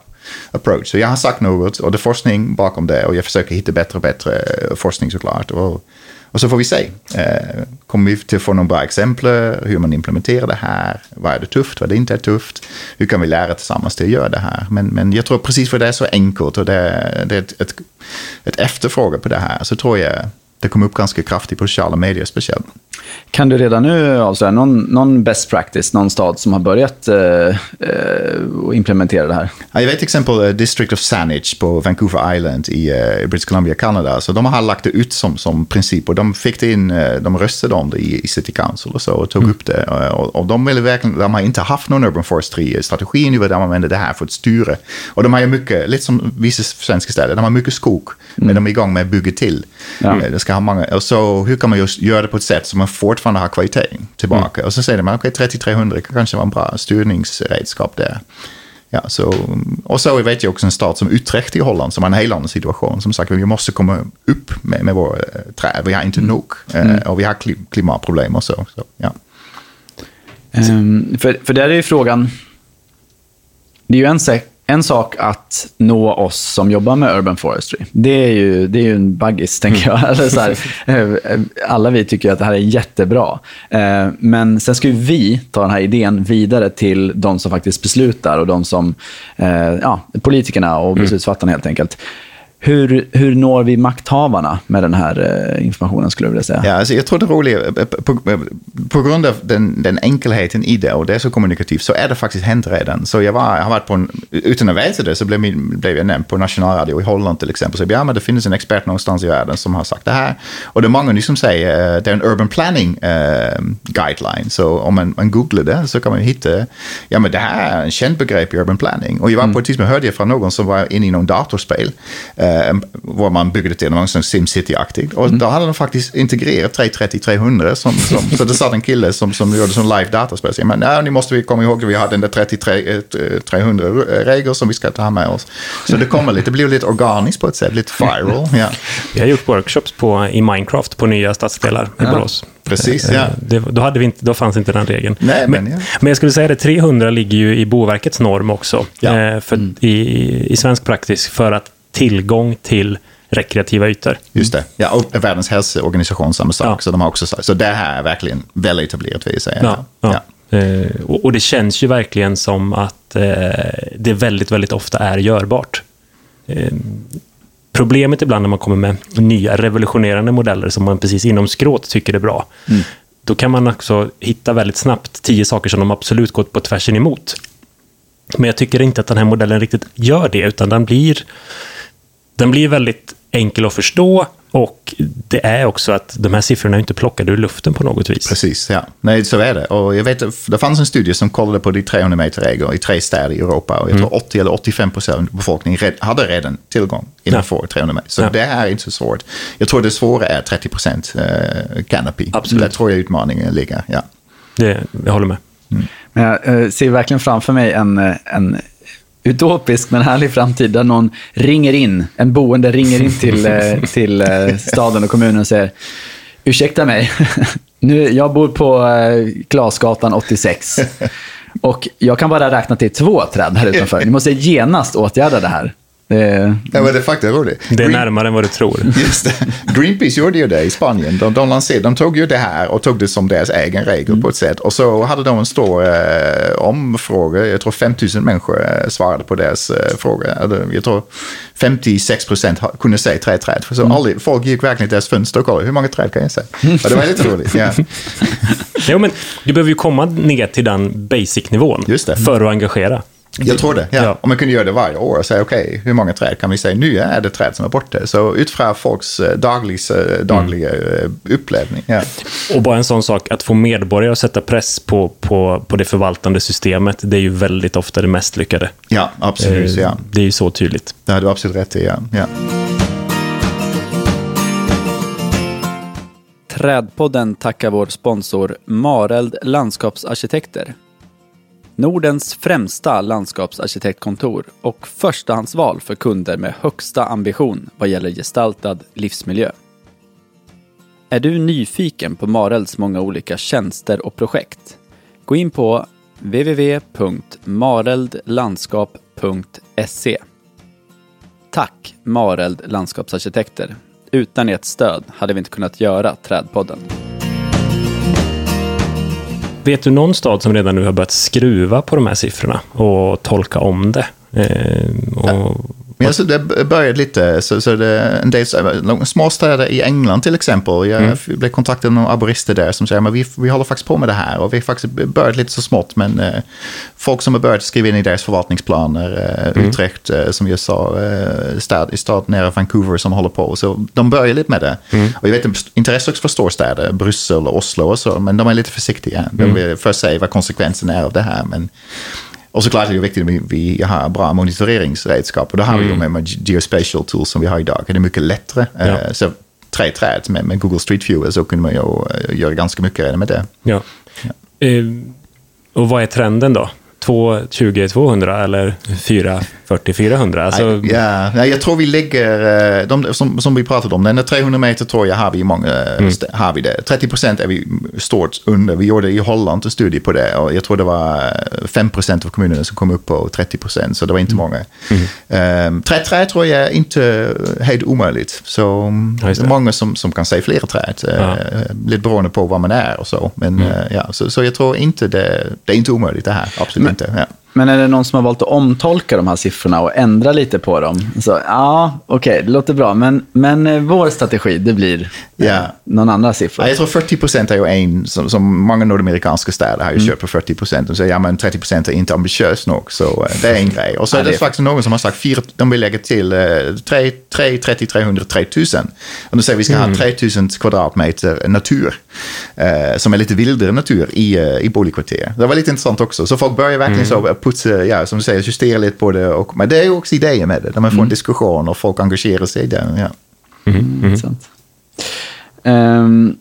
approach. Så jag har sagt något och det är forskning bakom det och jag försöker hitta bättre och bättre forskning såklart. Och och så får vi se. Eh, kommer vi till att få några bra exempel hur man implementerar det här? Vad är det tufft? Vad är det inte är tufft? Hur kan vi lära tillsammans till att göra det här? Men, men jag tror precis för det är så enkelt och det, det är ett, ett, ett efterfråga på det här så tror jag det kom upp ganska kraftigt på sociala medier speciellt. Kan du redan nu avslöja någon, någon best practice, någon stad som har börjat eh, eh, implementera det här? Ja, jag vet till exempel uh, District of Saanich på Vancouver Island i uh, British Columbia, Kanada. Så de har lagt det ut som, som princip och de fick in, uh, de röstade om det i, i City Council och så och tog mm. upp det. Och, och, de, ville verkligen, de har inte haft någon urban forestry-strategi nu, de använder det här för att styra. Och de har ju mycket, lite som vissa svenska städer, de har mycket skog, mm. men de är igång med att bygga till. Ja. Det ska ha många, och så hur kan man just göra det på ett sätt som man fortfarande har kvalitet tillbaka. Mm. Och så säger man, okej, okay, 3300 kanske var en bra styrningsredskap där. Ja, så, och så vet jag också en stad som Utrecht i Holland som har en helt annan situation. Som sagt, vi måste komma upp med, med våra eh, träd. Vi har inte mm. nog. Eh, mm. och vi har klimatproblem och så. så ja. Um, för, för där är ju frågan, det är ju en, en sak att nå oss som jobbar med urban forestry. Det är ju, det är ju en baggis, tänker jag. Eller så här, alla vi tycker att det här är jättebra. Eh, men sen ska ju vi ta den här idén vidare till de som faktiskt beslutar och de som, eh, ja, politikerna och mm. beslutsfattarna helt enkelt. Hur, hur når vi makthavarna med den här eh, informationen skulle jag vilja säga? Ja, alltså jag tror det roliga, eh, på, på grund av den, den enkelheten i det och det är så kommunikativt så är det faktiskt hänt redan. Så jag, var, jag har varit på en, utan att veta det så blev, min, blev jag nämnd på nationalradio i Holland till exempel. Så ja, men det finns en expert någonstans i världen som har sagt det här. Och det är många nu som säger det är en urban planning uh, guideline. Så om man, man googlar det så kan man hitta, ja men det här är en känd begrepp i urban planning. Och jag var på ett tidspunkt hörde jag från någon som var inne i någon datorspel. Uh, var man byggde till någon som SimCity-aktigt. Och mm. då hade de faktiskt integrerat 330-300. Som, som, så det satt en kille som, som gjorde som live dataspel. Men ja, nu måste vi komma ihåg att vi har den där 33-300-regler som vi ska ta med oss. Så det kommer lite, det blir lite organiskt på ett sätt, lite viral. Ja. Vi har gjort workshops på, i Minecraft på nya stadsdelar i Borås. Precis, ja. Det, då, hade vi inte, då fanns inte den regeln. Nej, men, ja. men jag skulle säga att 300 ligger ju i Boverkets norm också. Ja. Eh, för, mm. i, I svensk praxis för att tillgång till rekreativa ytor. Just det. Ja, och Världens hälsoorganisation samma sak. Ja. Så de har också så det här är verkligen väl etablerat, säga. Ja, ja. ja. Eh, och, och, det känns ju verkligen som att eh, det väldigt, väldigt ofta är görbart. Eh, problemet ibland när man kommer med nya revolutionerande modeller som man precis inom skråt tycker är bra, mm. då kan man också hitta väldigt snabbt tio saker som de absolut gått på tvärsen emot. Men jag tycker inte att den här modellen riktigt gör det, utan den blir, den blir väldigt enkel att förstå och det är också att de här siffrorna är inte plockade ur luften på något vis. Precis, ja. Nej, så är det. Och jag vet, det fanns en studie som kollade på de 300 meter regler i tre städer i Europa. Och jag tror 80 mm. eller 85 procent av befolkningen hade redan tillgång innanför ja. 300 meter. Så ja. det är inte så svårt. Jag tror det svåra är 30 procent uh, canopy. Absolut. Där tror jag utmaningen ligger. Ja. Det, jag håller med. Mm. Men jag uh, ser verkligen framför mig en, eh, en utopisk men härlig framtid där någon ringer in, en boende ringer in till, eh, till eh, staden och kommunen och säger ursäkta mig, nu, jag bor på eh, Glasgatan 86 och jag kan bara räkna till två träd här utanför. Ni måste genast åtgärda det här. Det... Ja, men det är faktiskt roligt. Det är Green... närmare än vad du tror. Just det. Greenpeace gjorde ju det i Spanien. De, de, lanserade, de tog ju det här och tog det som deras egen regel mm. på ett sätt. Och så hade de en stor eh, omfråga. Jag tror 5000 människor eh, svarade på deras eh, fråga. Jag tror 56 procent kunde säga tre träd. Så mm. aldrig, folk gick verkligen till deras fönster och kollade hur många träd kan jag säga. Och det var lite roligt. Ja. jo, men du behöver ju komma ner till den basic-nivån för att engagera. Jag tror det, ja. ja. Om man kunde göra det varje år och säga okej, okay, hur många träd kan vi säga nu är det träd som är borta. Så utifrån folks eh, dagligs, eh, dagliga mm. upplevning. Ja. Och bara en sån sak, att få medborgare att sätta press på, på, på det förvaltande systemet, det är ju väldigt ofta det mest lyckade. Ja, absolut. Eh, ja. Det är ju så tydligt. Det har du absolut rätt i, ja. ja. Trädpodden tackar vår sponsor Mareld Landskapsarkitekter Nordens främsta landskapsarkitektkontor och förstahandsval för kunder med högsta ambition vad gäller gestaltad livsmiljö. Är du nyfiken på Marelds många olika tjänster och projekt? Gå in på www.mareldlandskap.se Tack Mareld Landskapsarkitekter! Utan ert stöd hade vi inte kunnat göra Trädpodden. Vet du någon stad som redan nu har börjat skruva på de här siffrorna och tolka om det? Eh, och men alltså, det började lite, så, så det, en del småstäder i England till exempel. Jag mm. blev kontaktad av några arborister där som säger att vi, vi håller faktiskt på med det här. Och vi har faktiskt börjat lite så smått, men eh, folk som har börjat skriva in i deras förvaltningsplaner, eh, mm. Utrecht eh, som jag sa, eh, stad, i stad nära Vancouver som håller på. Så de börjar lite med det. Mm. Och jag vet intresse också för storstäder, Bryssel och Oslo och så, men de är lite försiktiga. De mm. vill först säga vad konsekvenserna är av det här. Men och såklart är det viktigt att vi har bra monitoreringsredskap. Och då har mm. vi ju med geospatial tools som vi har idag. Det är mycket lättare. Ja. Uh, så tre träd med, med Google Street View så kunde man ju uh, göra ganska mycket redan med det. Ja. ja. Uh, och vad är trenden då? 220-200 eller 440-400? Alltså... Ja, jag tror vi ligger, eh, de, som, som vi pratade om, den där 300 meter tror jag har vi många, mm. har vi det. 30 procent är vi stort under. Vi gjorde i Holland en studie på det och jag tror det var 5 procent av kommunerna som kom upp på 30 procent, så det var inte mm. många. Mm. Um, träd, tror jag är inte helt omöjligt. Så ja, det är många som, som kan säga flera träd, ja. uh, lite beroende på vad man är och så. Men mm. ja, så, så jag tror inte det, det är inte omöjligt det här, absolut. Men, inte. Ja. Men är det någon som har valt att omtolka de här siffrorna och ändra lite på dem? Så, ja, okej, okay, det låter bra. Men, men eh, vår strategi, det blir eh, någon andra siffra. Ja, jag tror 40 procent är ju en, som, som många nordamerikanska städer har ju kört på 40 procent. De säger ja men 30 procent är inte ambitiöst nog, så eh, det är en grej. Och så är det, det är- faktiskt någon som har sagt att de vill lägga till eh, 3, 3, 30, 300, 3000. Och de säger vi ska ha 3000 kvadratmeter natur, eh, som är lite vildare natur i, eh, i boligkvarter. Det var lite intressant också. Så folk börjar verkligen så putsa, ja, som du säger, justera lite på det. Och, men det är ju också idéer med det, där man får en diskussion och folk engagerar sig i det. Ja. Mm. Ehm,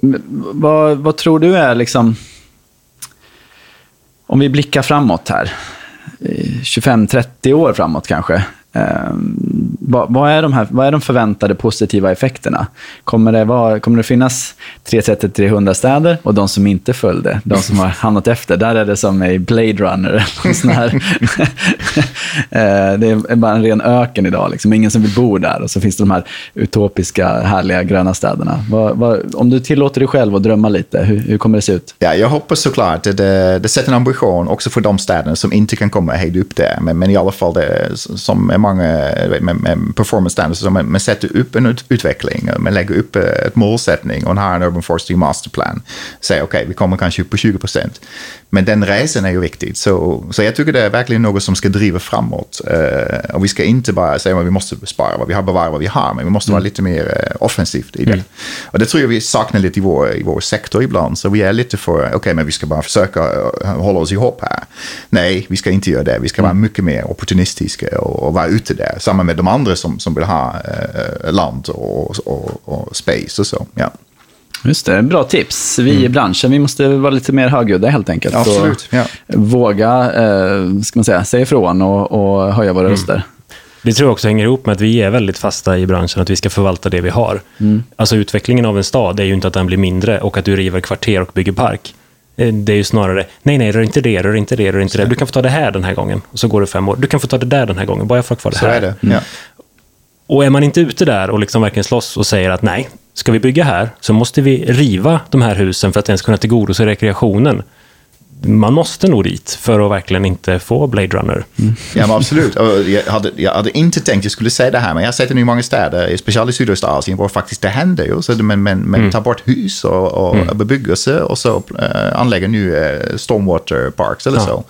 men vad, vad tror du är liksom... Om vi blickar framåt här, eh, 25-30 år framåt kanske vad, vad, är de här, vad är de förväntade positiva effekterna? Kommer det, vara, kommer det finnas 330-300 städer och de som inte följde, de som har hamnat efter, där är det som i Blade Runner. eller någon sån här. Eh, det är bara en ren öken idag, liksom. ingen som vill bo där. Och så finns det de här utopiska, härliga gröna städerna. Vad, vad, om du tillåter dig själv att drömma lite, hur, hur kommer det se ut? Ja, jag hoppas såklart att det, det sätter en ambition också för de städerna som inte kan komma höjd upp där. Men, men i alla fall det som är många med, med performance standards, man, man sätter upp en ut, utveckling, man lägger upp ett målsättning och har en urban forestry masterplan. Säger okej, vi kommer kanske upp på 20 procent. Men den resan är ju viktig. Så, så jag tycker det är verkligen något som ska driva framåt. Eh, och vi ska inte bara säga att vi måste spara vad vi har, bevara vad vi har, men vi måste vara lite mer eh, offensivt i det. Och det tror jag vi saknar lite i vår, i vår sektor ibland. Så vi är lite för, okej, men vi ska bara försöka eh, hålla oss ihop här. Nej, vi ska inte göra det. Vi ska vara mycket mer opportunistiska och, och vara ute där. Samma med de andra som, som vill ha eh, land och, och, och space och så. Ja. Just det, bra tips. Vi i branschen, vi måste vara lite mer högljudda helt enkelt. Absolut, Och ja. Våga eh, ska man säga, säga ifrån och, och höja våra röster. Det tror jag också hänger ihop med att vi är väldigt fasta i branschen, att vi ska förvalta det vi har. Alltså utvecklingen av en stad är ju inte att den blir mindre och att du river kvarter och bygger park. Eh, Det är ju snarare, nej, nej, rör inte det, rör inte det, rör inte det. Du kan få ta det här den här gången. Och så går det fem år. Du kan få ta det där den här gången, bara jag får kvar det Så här. är det. Ja. Och är man inte ute där och liksom verkligen slåss och säger att nej, ska vi bygga här så måste vi riva de här husen för att ens kunna tillgodose rekreationen. Man måste nog dit för att verkligen inte få Blade Runner. Ja, men absolut. Jag, hade, jag hade inte tänkt att jag skulle säga det här, men jag har sett det nu i många städer, speciellt i Sydostasien, var faktiskt det händer ju. Så men men, men ta bort hus och, och bebyggelse och så uh, anlägga nu uh, stormwater parks eller Ja. så.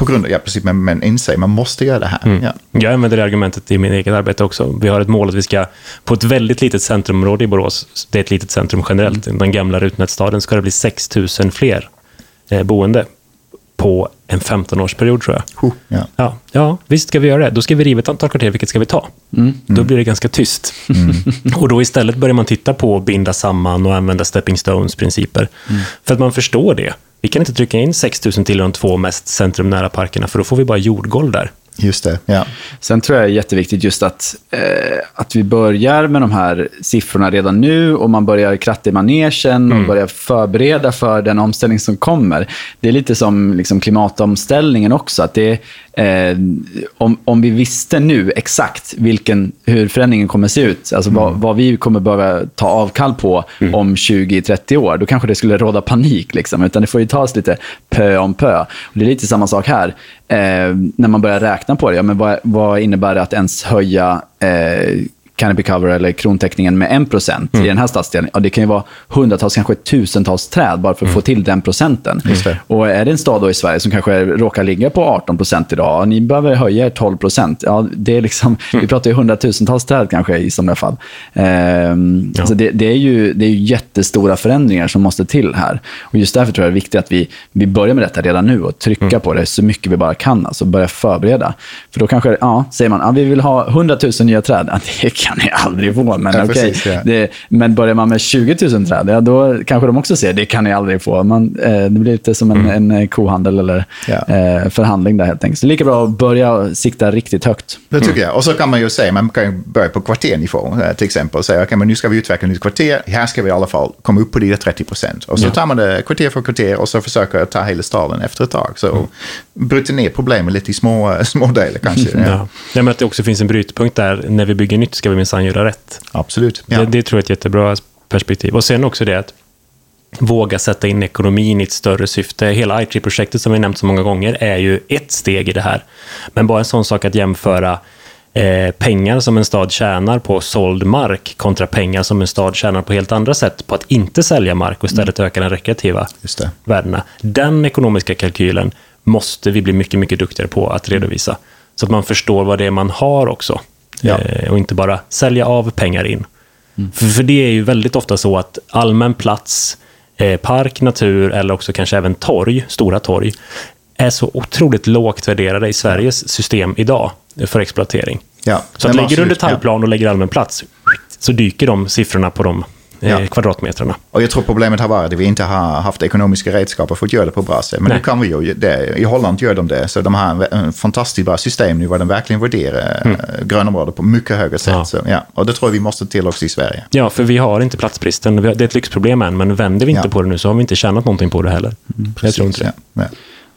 På grund av, ja precis, men, men inse, man måste göra det här. Ja. Jag använder det argumentet i mitt eget arbete också. Vi har ett mål att vi ska, på ett väldigt litet centrumområde i Borås, det är ett litet centrum generellt, den gamla Rutnätsstaden, ska det bli 6 000 fler eh, boende på en 15-årsperiod tror jag. Huh, ja. Ja, ja, visst ska vi göra det. Då ska vi riva ett antal kvarter, vilket ska vi ta? Då blir det ganska tyst. och då istället börjar man titta på att binda samman och använda stepping stones principer. För att man förstår det. Vi kan inte trycka in 6 000 till de två mest centrumnära parkerna, för då får vi bara jordgolv där. Just det, ja. Sen tror jag det är jätteviktigt just att, eh, att vi börjar med de här siffrorna redan nu och man börjar kratta i manegen och börjar förbereda för den omställning som kommer. Det är lite som liksom klimatomställningen också. Att det, eh, om, om vi visste nu exakt vilken, hur förändringen kommer se ut, alltså vad, vad vi kommer behöva ta avkall på om 20-30 år, då kanske det skulle råda panik. Liksom. Utan det får ju tas lite pö om pö. Och det är lite samma sak här. Eh, när man börjar räkna på det, ja, men vad, vad innebär det att ens höja eh, canopy cover eller krontäckningen med 1% i den här stadsdelen? Ja, det kan ju vara hundratals, kanske tusentals träd bara för att få till den procenten. Och är det en stad då i Sverige som kanske råkar ligga på 18% idag, ja, ni behöver höja er 12%. Ja, det är liksom, Vi pratar ju hundratusentals träd kanske i sådana fall. Ehm, Ja. så det, det, är ju, det är ju jättestora förändringar som måste till här. Och just därför tror jag det är viktigt att vi, vi börjar med detta redan nu och trycka på det så mycket vi bara kan. Alltså börja förbereda. För då kanske, ja, säger man, ja, vi vill ha 100 000 nya träd. Ja, det kan ni aldrig få, men Ja, okej. precis, ja. Det, men börjar man med 20 000 träd, ja, då kanske de också säger det kan ni aldrig få. Man, eh, det blir lite som en, en eh, kohandel eller Ja. eh, förhandling där helt enkelt. Så det är lika bra att börja sikta riktigt högt. Det tycker jag. Och så kan man ju säga, man kan ju börja på kvarternivå eh, till exempel. Och säga, okej, men nu ska vi utveckla ett nytt kvarter. Här ska vi i alla fall komma upp på de 30 procent. Och så tar man det kvarter för kvarter och så försöker ta hela staden efter ett tag. Så bryter ner problemen lite i små, små delar kanske. Ja. Ja. Ja, men att det också finns en brytpunkt där. När vi bygger nytt ska vi minsann göra rätt. Absolut. Ja. Det, det tror jag är ett jättebra perspektiv. Och sen också det att våga sätta in ekonomin i ett större syfte. Hela I3-projektet som vi nämnt så många gånger är ju ett steg i det här. Men bara en sån sak att jämföra eh, pengar som en stad tjänar på såld mark kontra pengar som en stad tjänar på helt andra sätt på att inte sälja mark och istället Mm. öka den rekreativa värdena. Den ekonomiska kalkylen måste vi bli mycket, mycket duktigare på att redovisa. Så att man förstår vad det är man har också. Ja. Eh, och inte bara sälja av pengar in. För, för det är ju väldigt ofta så att allmän plats, eh, park, natur eller också kanske även torg, stora torg, är så otroligt lågt värderade i Sveriges system idag för exploatering. Ja, Så att lägger du en detaljplan och lägger allmän plats, så dyker de siffrorna på de Ja. kvadratmetrarna. Och jag tror problemet har varit att vi inte har haft ekonomiska redskap för att göra det på bra sätt. Men Nej. nu kan vi ju det. I Holland gör de det. Så de har en, fantastiskt bra system nu där de verkligen värderar mm. grönområden på mycket högre sätt. Ja. Så, ja. Och det tror jag vi måste till också i Sverige. Ja, för vi har inte platsbristen. Det är ett lyxproblem än, men vänder vi inte Ja. på det nu så har vi inte tjänat någonting på det heller. jag tror inte det. Ja.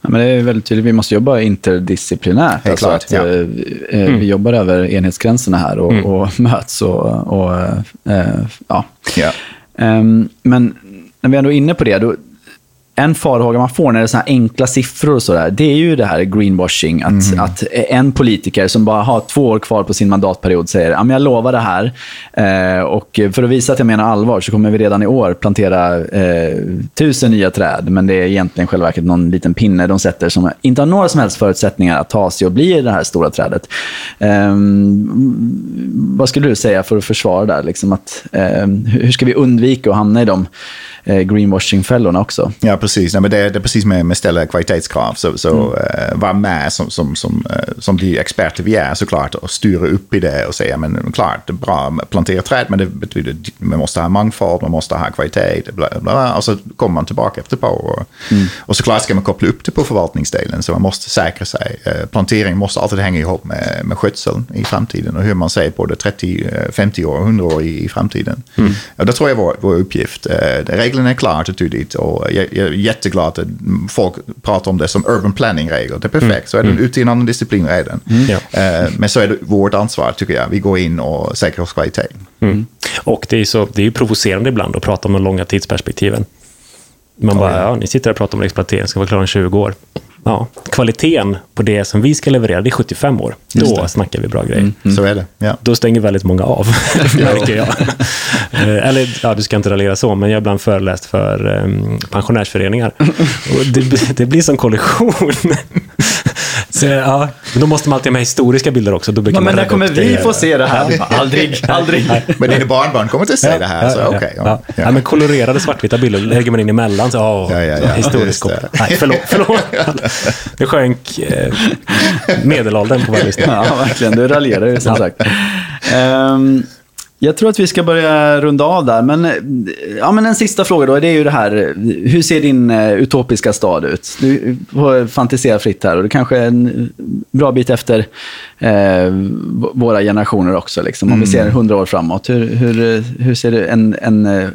Ja. Ja, men det är väldigt tydligt. Vi måste jobba interdisciplinärt. Helt Alltså klart, att, ja. eh, eh, Vi jobbar över enhetsgränserna här och, och möts. Och, och, eh, ja. Ja. Ehm, men när vi ändå är inne på det, då, en farhåga man får när det är så här enkla siffror och sådär, det är ju det här greenwashing. Att, att en politiker som bara har två år kvar på sin mandatperiod säger men jag lovar det här. Eh, och för att visa att jag menar allvar så kommer vi redan i år plantera eh, tusen nya träd. Men det är egentligen själva verket någon liten pinne de sätter som inte har några som helst förutsättningar att ta sig och bli det här stora trädet. Ehm, vad skulle du säga för att försvara där? Liksom att, ehm, hur ska vi undvika att hamna i de eh, greenwashing-fällorna också? Ja, precis. Nej, men det, det är precis med, med ställa kvalitetskrav. Så, så Mm. eh, var med som, som, som, eh, som de experter vi är såklart och styra upp i det och säga men klart, det är bra att plantera träd men det betyder att man måste ha mångfald, man måste ha kvalitet, bla, bla, bla, och så kommer man tillbaka efter ett par år. Mm. Och såklart ska man koppla upp det på förvaltningsdelen så man måste säkra sig. Eh, plantering måste alltid hänga ihop med, med skötseln i framtiden och hur man ser på det 30, eh, 50 år, 100 år i, i framtiden. Mm. Och det tror jag är vår, uppgift. Reglerna är klart och tydligt och jag, jag jätteglad att folk pratar om det som urban planning-regler. Det är perfekt, så är det i en annan disciplin redan. Ja. Eh, Men så är det vårt ansvar, tycker jag. Vi går in och säkrar oss kvalitet. Mm. Och det är, så, det är ju provocerande ibland att prata om de långa tidsperspektiven. Man bara, ja, ni sitter och pratar om exploatering, ska vara klara om 20 år. Ja, kvaliteten på det som vi ska leverera, det är 75 år. Då snackar vi bra grejer. Så är det. Ja. Då stänger väldigt många av, märker jag. Eh, Eller, ja, du ska inte raljera så, men jag har ibland föreläst för um, pensionärsföreningar. Och det, det blir som kollision. Så, ja, men då måste man alltid ha med historiska bilder också. Då brukar man men när kommer det. vi få se det här? aldrig, aldrig. Men dina barnbarn kommer inte att säga det här. Så, ja, okej, ja, ja. ja. Ja, men kolorerade svartvita bilder lägger man in emellan. Så, åh, Ja, ja, ja. Historisk Just det. koppling. Nej, förlåt. förlåt. Det sjönk eh, medelåldern på vår lista. Ja, verkligen. Du raljerar ju som sagt. Ehm, jag tror att vi ska börja runda av där. Men, ja, men en sista fråga då. Det är ju det här. Hur ser din eh, utopiska stad ut? Du får fantisera fritt här. Och det kanske är en bra bit efter eh, våra generationer också. Liksom. Om vi ser hundra år framåt. Hur, hur, eh, hur ser en, en eh,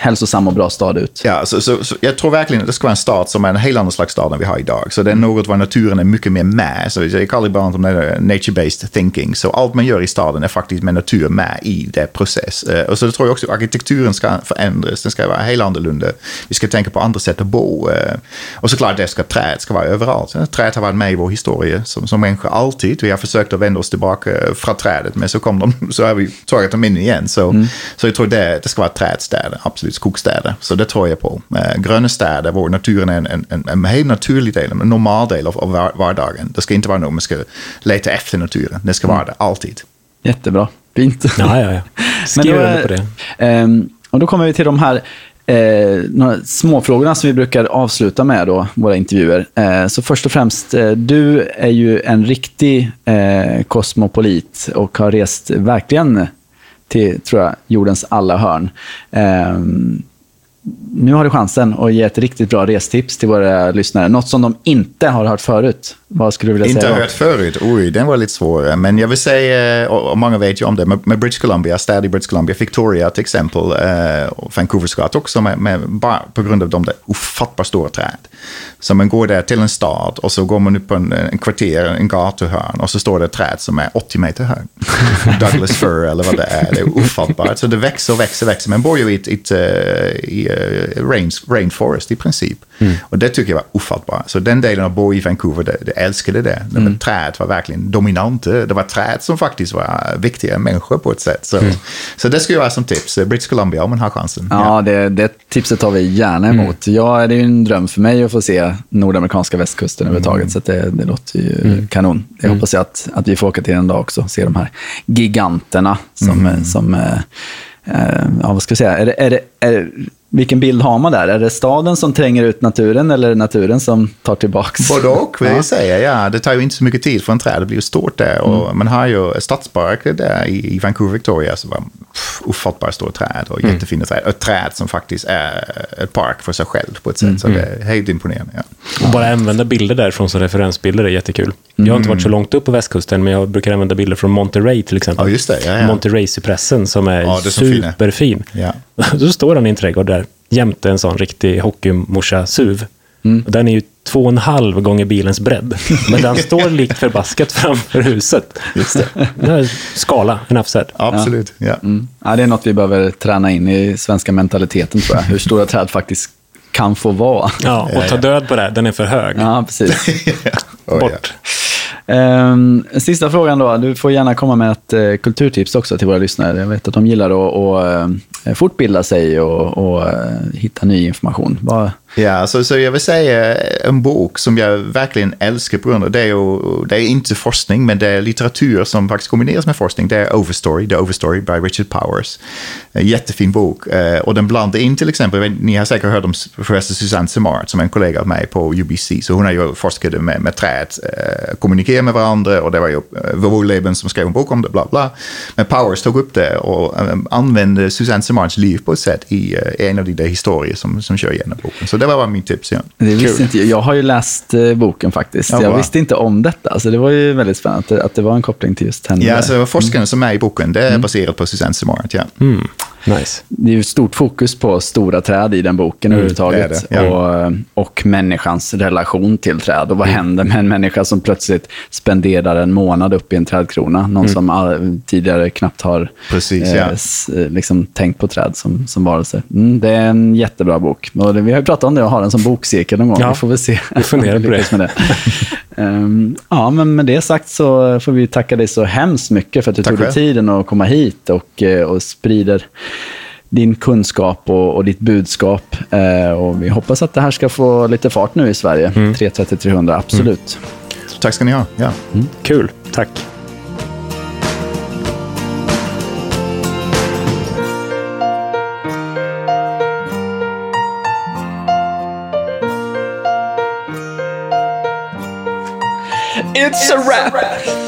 hälsosam och bra stad ut? Ja, så, så, så jag tror verkligen att det ska vara en stad som är en helt annan slags stad än vi har idag. Så det är något var naturen är mycket mer med. Så jag kallar det bara om det är nature-based thinking. Så allt man gör i staden är faktiskt med natur med i det process. Eh, Och så tror jag också att arkitekturen ska förändras. Den ska vara helt annorlunda. Vi ska tänka på andra sätt att bo. eh. Och såklart, det ska träd ska vara överallt. Eh, Träd har varit med i vår historia som, som människor alltid. Vi har försökt att vända oss tillbaka från trädet, men så kom de, så har vi tagit dem in igen. Så, så jag tror det, det ska vara trädstäder, absolut skogsstäder. Så det tror jag på. Eh, gröna städer, där naturen är en, en, en, en helt naturlig del, en normal del av, av var- vardagen. Det ska inte vara något man ska leta efter naturen. Det ska vara det, alltid. Jättebra. Fint. Ja, ja, ja. Skriv under på det. ehm, och då kommer vi till de här eh, några småfrågorna som vi brukar avsluta med då, våra intervjuer. Eh, så först och främst, eh, du är ju en riktig eh, kosmopolit och har rest verkligen till, tror jag, jordens alla hörn. Eh, nu har du chansen att ge ett riktigt bra restips till våra lyssnare. Något som de inte har hört förut. Vad skulle du vilja Inte säga? då? hört förut. Oj, den var lite svår. Men jag vill säga, och många vet ju om det, med, British Columbia, stad i British Columbia, Victoria till exempel, eh, och Vancouver Scott också, med, med, bara på grund av de där ofattbart stora träd. Så man går där till en stad och så går man upp på en, en kvarter, en gatuhörn och så står det ett träd som är 80 meter hög. Douglas fir eller vad det är. Det är ofattbart. Så det växer och växer och växer. Man bor ju i ett, eh, i eh, rains, rainforest i princip. Och det tycker jag var ofattbart. Så den delen av bo i Vancouver, det, det älskade det. det mm. Trädet var verkligen dominant. Det var träd som faktiskt var viktiga människor på ett sätt. Så, så det skulle jag vara som tips. British Columbia om man har chansen. Ja, det, det tipset tar vi gärna emot. Mm. Ja, det är ju en dröm för mig att få se nordamerikanska västkusten mm. överhuvudtaget. Så det, det låter ju mm. kanon. Jag hoppas jag att, att vi får åka till en dag också och se de här giganterna som, mm. som eh, eh, ja, vad ska jag säga, är det, är det, är vilken bild har man där? Är det staden som tränger ut naturen eller är det naturen som tar tillbaks? Både och vill jag säga. Ja, det tar ju inte så mycket tid för en träd. Det blir ju stort där. Och mm. Man har ju stadspark där i, Vancouver, Victoria. Så ofattbart stora träd och mm. jättefina träd. Ett träd som faktiskt är ett park för sig själv på ett sätt. Mm. Så det är helt imponerande. Ja. Och bara använda bilder därifrån som referensbilder är jättekul. Jag har inte varit så mm. långt upp på västkusten, men jag brukar använda bilder från Monterey till exempel. Ja, just det. Ja, ja. Monterey-cypressen som är, ja, superfin. Ja. Då står han i en trädgård där jämte en sån riktig hockeymorsa-SUV. Mm. Den är ju två och en halv gånger bilens bredd. Men den står likt förbaskat framför huset. Just det. det är skala, enough said. Absolut. Ja. Ja. Mm. ja. det är något vi behöver träna in i svenska mentaliteten, tror jag. Hur stora träd faktiskt kan få vara. Ja, och ta död på det. Den är för hög. Ja, precis. Bort. Um, sista frågan då. Du får gärna komma med ett uh, kulturtips också till våra lyssnare. Jag vet att de gillar att, att uh, fortbilda sig och, och uh, hitta ny information. Bara... Ja, så, så jag vill säga en bok som jag verkligen älskar på grund av det. Är, det är inte forskning, men det är litteratur som faktiskt kombineras med forskning. Det är Overstory, The Overstory by Richard Powers. En jättefin bok. Och den blandar in till exempel, ni har säkert hört om professor Susanne Simard som är en kollega av mig på UBC. Så hon har ju forskat med, med träd, kommunikation kommunikerar med varandra och det var ju Vovuleben eh, som skrev en bok om det, bla bla. Men Powers tog upp det och använde Susanne Simards liv på ett sätt i en av de historier som, som kör igenom boken. Så det var min tips. Ja. Det visste inte jag. Jag har ju läst eh, boken faktiskt. Ja, jag visste inte om detta. Alltså, det var ju väldigt spännande att det, var en koppling till just henne. Ja, alltså, forskaren mm. som är i boken, det är mm. baserat på Susanne Simard. Ja. Mm. Nice. Det är ju stort fokus på stora träd i den boken mm, överhuvudtaget. Det det, ja. och, och människans relation till träd. Och vad mm. händer med en människa som plötsligt spenderar en månad upp i en trädkrona? Någon mm. som all, tidigare knappt har Precis, eh, ja. s, liksom, tänkt på träd som, som varelse. Mm, det är en jättebra bok. Och det, vi har ju pratat om det och har en som bokcirkel någon gång. Ja, vi får väl se. Vi funderar på det. Med det. um, ja, men med det sagt så får vi tacka dig så hemskt mycket för att du Tack tog dig tiden att komma hit och, eh, och sprider din kunskap och, och ditt budskap. Eh, och vi hoppas att det här ska få lite fart nu i Sverige. Mm. 330-300, absolut. Mm. Tack ska ni ha. Ja. Mm. Kul. Tack. It's a wrap!